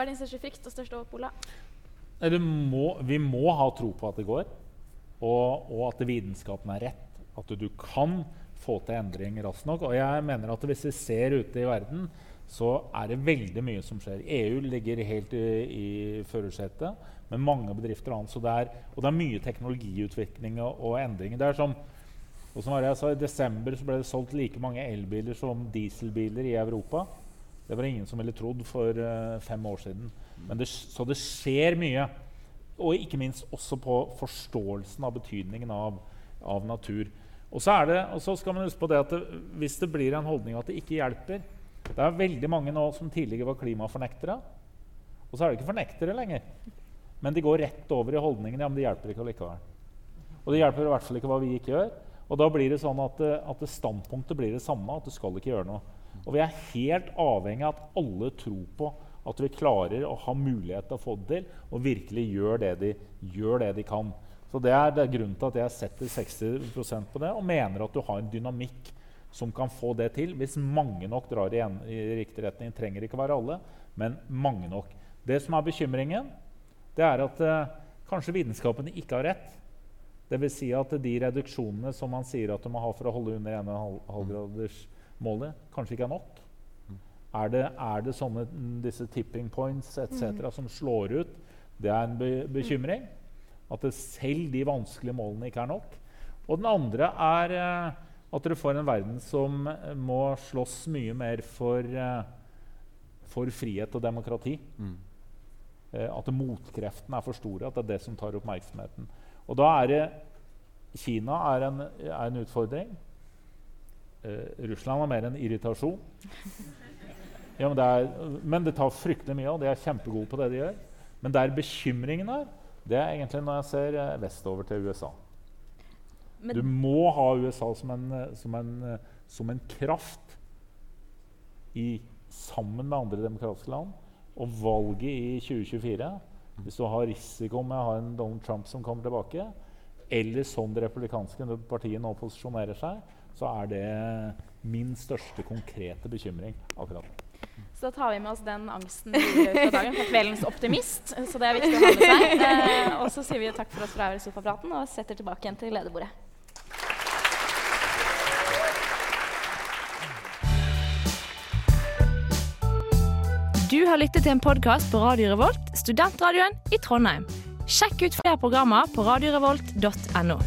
Hva er din største frykt og største håp, Ola? Vi må ha tro på at det går, og, og at vitenskapen er rett. At du kan få til endring raskt nok. Og jeg mener at hvis vi ser ute i verden, så er det veldig mye som skjer. EU ligger helt i, i førersetet med mange bedrifter og annet. Så det er, og det er mye teknologiutvikling og, og endringer. Det er som, og som jeg sa, I desember ble det solgt like mange elbiler som dieselbiler i Europa. Det var ingen som ville trodd for uh, fem år siden. Det, så det skjer mye. Og ikke minst også på forståelsen av betydningen av, av natur. Og så, det, og så skal man huske på det at det, hvis det blir en holdning at det ikke hjelper Det er veldig mange nå som tidligere var klimafornektere. Og så er det ikke fornektere lenger. Men de går rett over i holdningen ja, men det hjelper ikke allikevel. Og det hjelper i hvert fall ikke hva vi ikke gjør. Og da blir det sånn at, eh, at standpunktet blir det samme, at du skal ikke gjøre noe. Og vi er helt avhengig av at alle tror på at vi klarer å ha mulighet til å få det til, og virkelig gjør det de, gjør det de kan. Så Det er, det er grunnen til at jeg setter 60% på det, og mener at du har en dynamikk som kan få det til, hvis mange nok drar i, en, i riktig retning. trenger ikke være alle, men mange nok. Det som er bekymringen, det er at eh, kanskje vitenskapen ikke har rett. Dvs. Si at de reduksjonene som man sier at du må ha for å holde under 1,5-gradersmålet, kanskje ikke er nok. Er det, er det sånne, disse tipping points etc. Mm. som slår ut? Det er en be bekymring. At det selv de vanskelige målene ikke er nok. Og den andre er eh, at dere får en verden som eh, må slåss mye mer for, eh, for frihet og demokrati. Mm. Eh, at motkreftene er for store. At det er det som tar oppmerksomheten. Og da er det Kina er en, er en utfordring. Eh, Russland er mer en irritasjon. Ja, men, det er, men det tar fryktelig mye, og de er kjempegode på det de gjør. Men der bekymringen er, det er egentlig når jeg ser eh, vestover til USA. Men- du må ha USA som en, eh, som en, eh, som en kraft i, sammen med andre demokratiske land. Og valget i 2024, hvis du har risiko med å ha en Donald Trump som kommer tilbake, eller sånn det republikanske partiet nå posisjonerer seg, så er det min største konkrete bekymring akkurat nå. Så da tar vi med oss den angsten fra dagen for kveldens optimist. Så det er viktig å ha med seg. Eh, og så sier vi takk for oss fra Sofapraten og setter tilbake igjen til lederbordet. Du har lyttet til en podkast på Radio Revolt, studentradioen i Trondheim. Sjekk ut flere programmer på radiorevolt.no.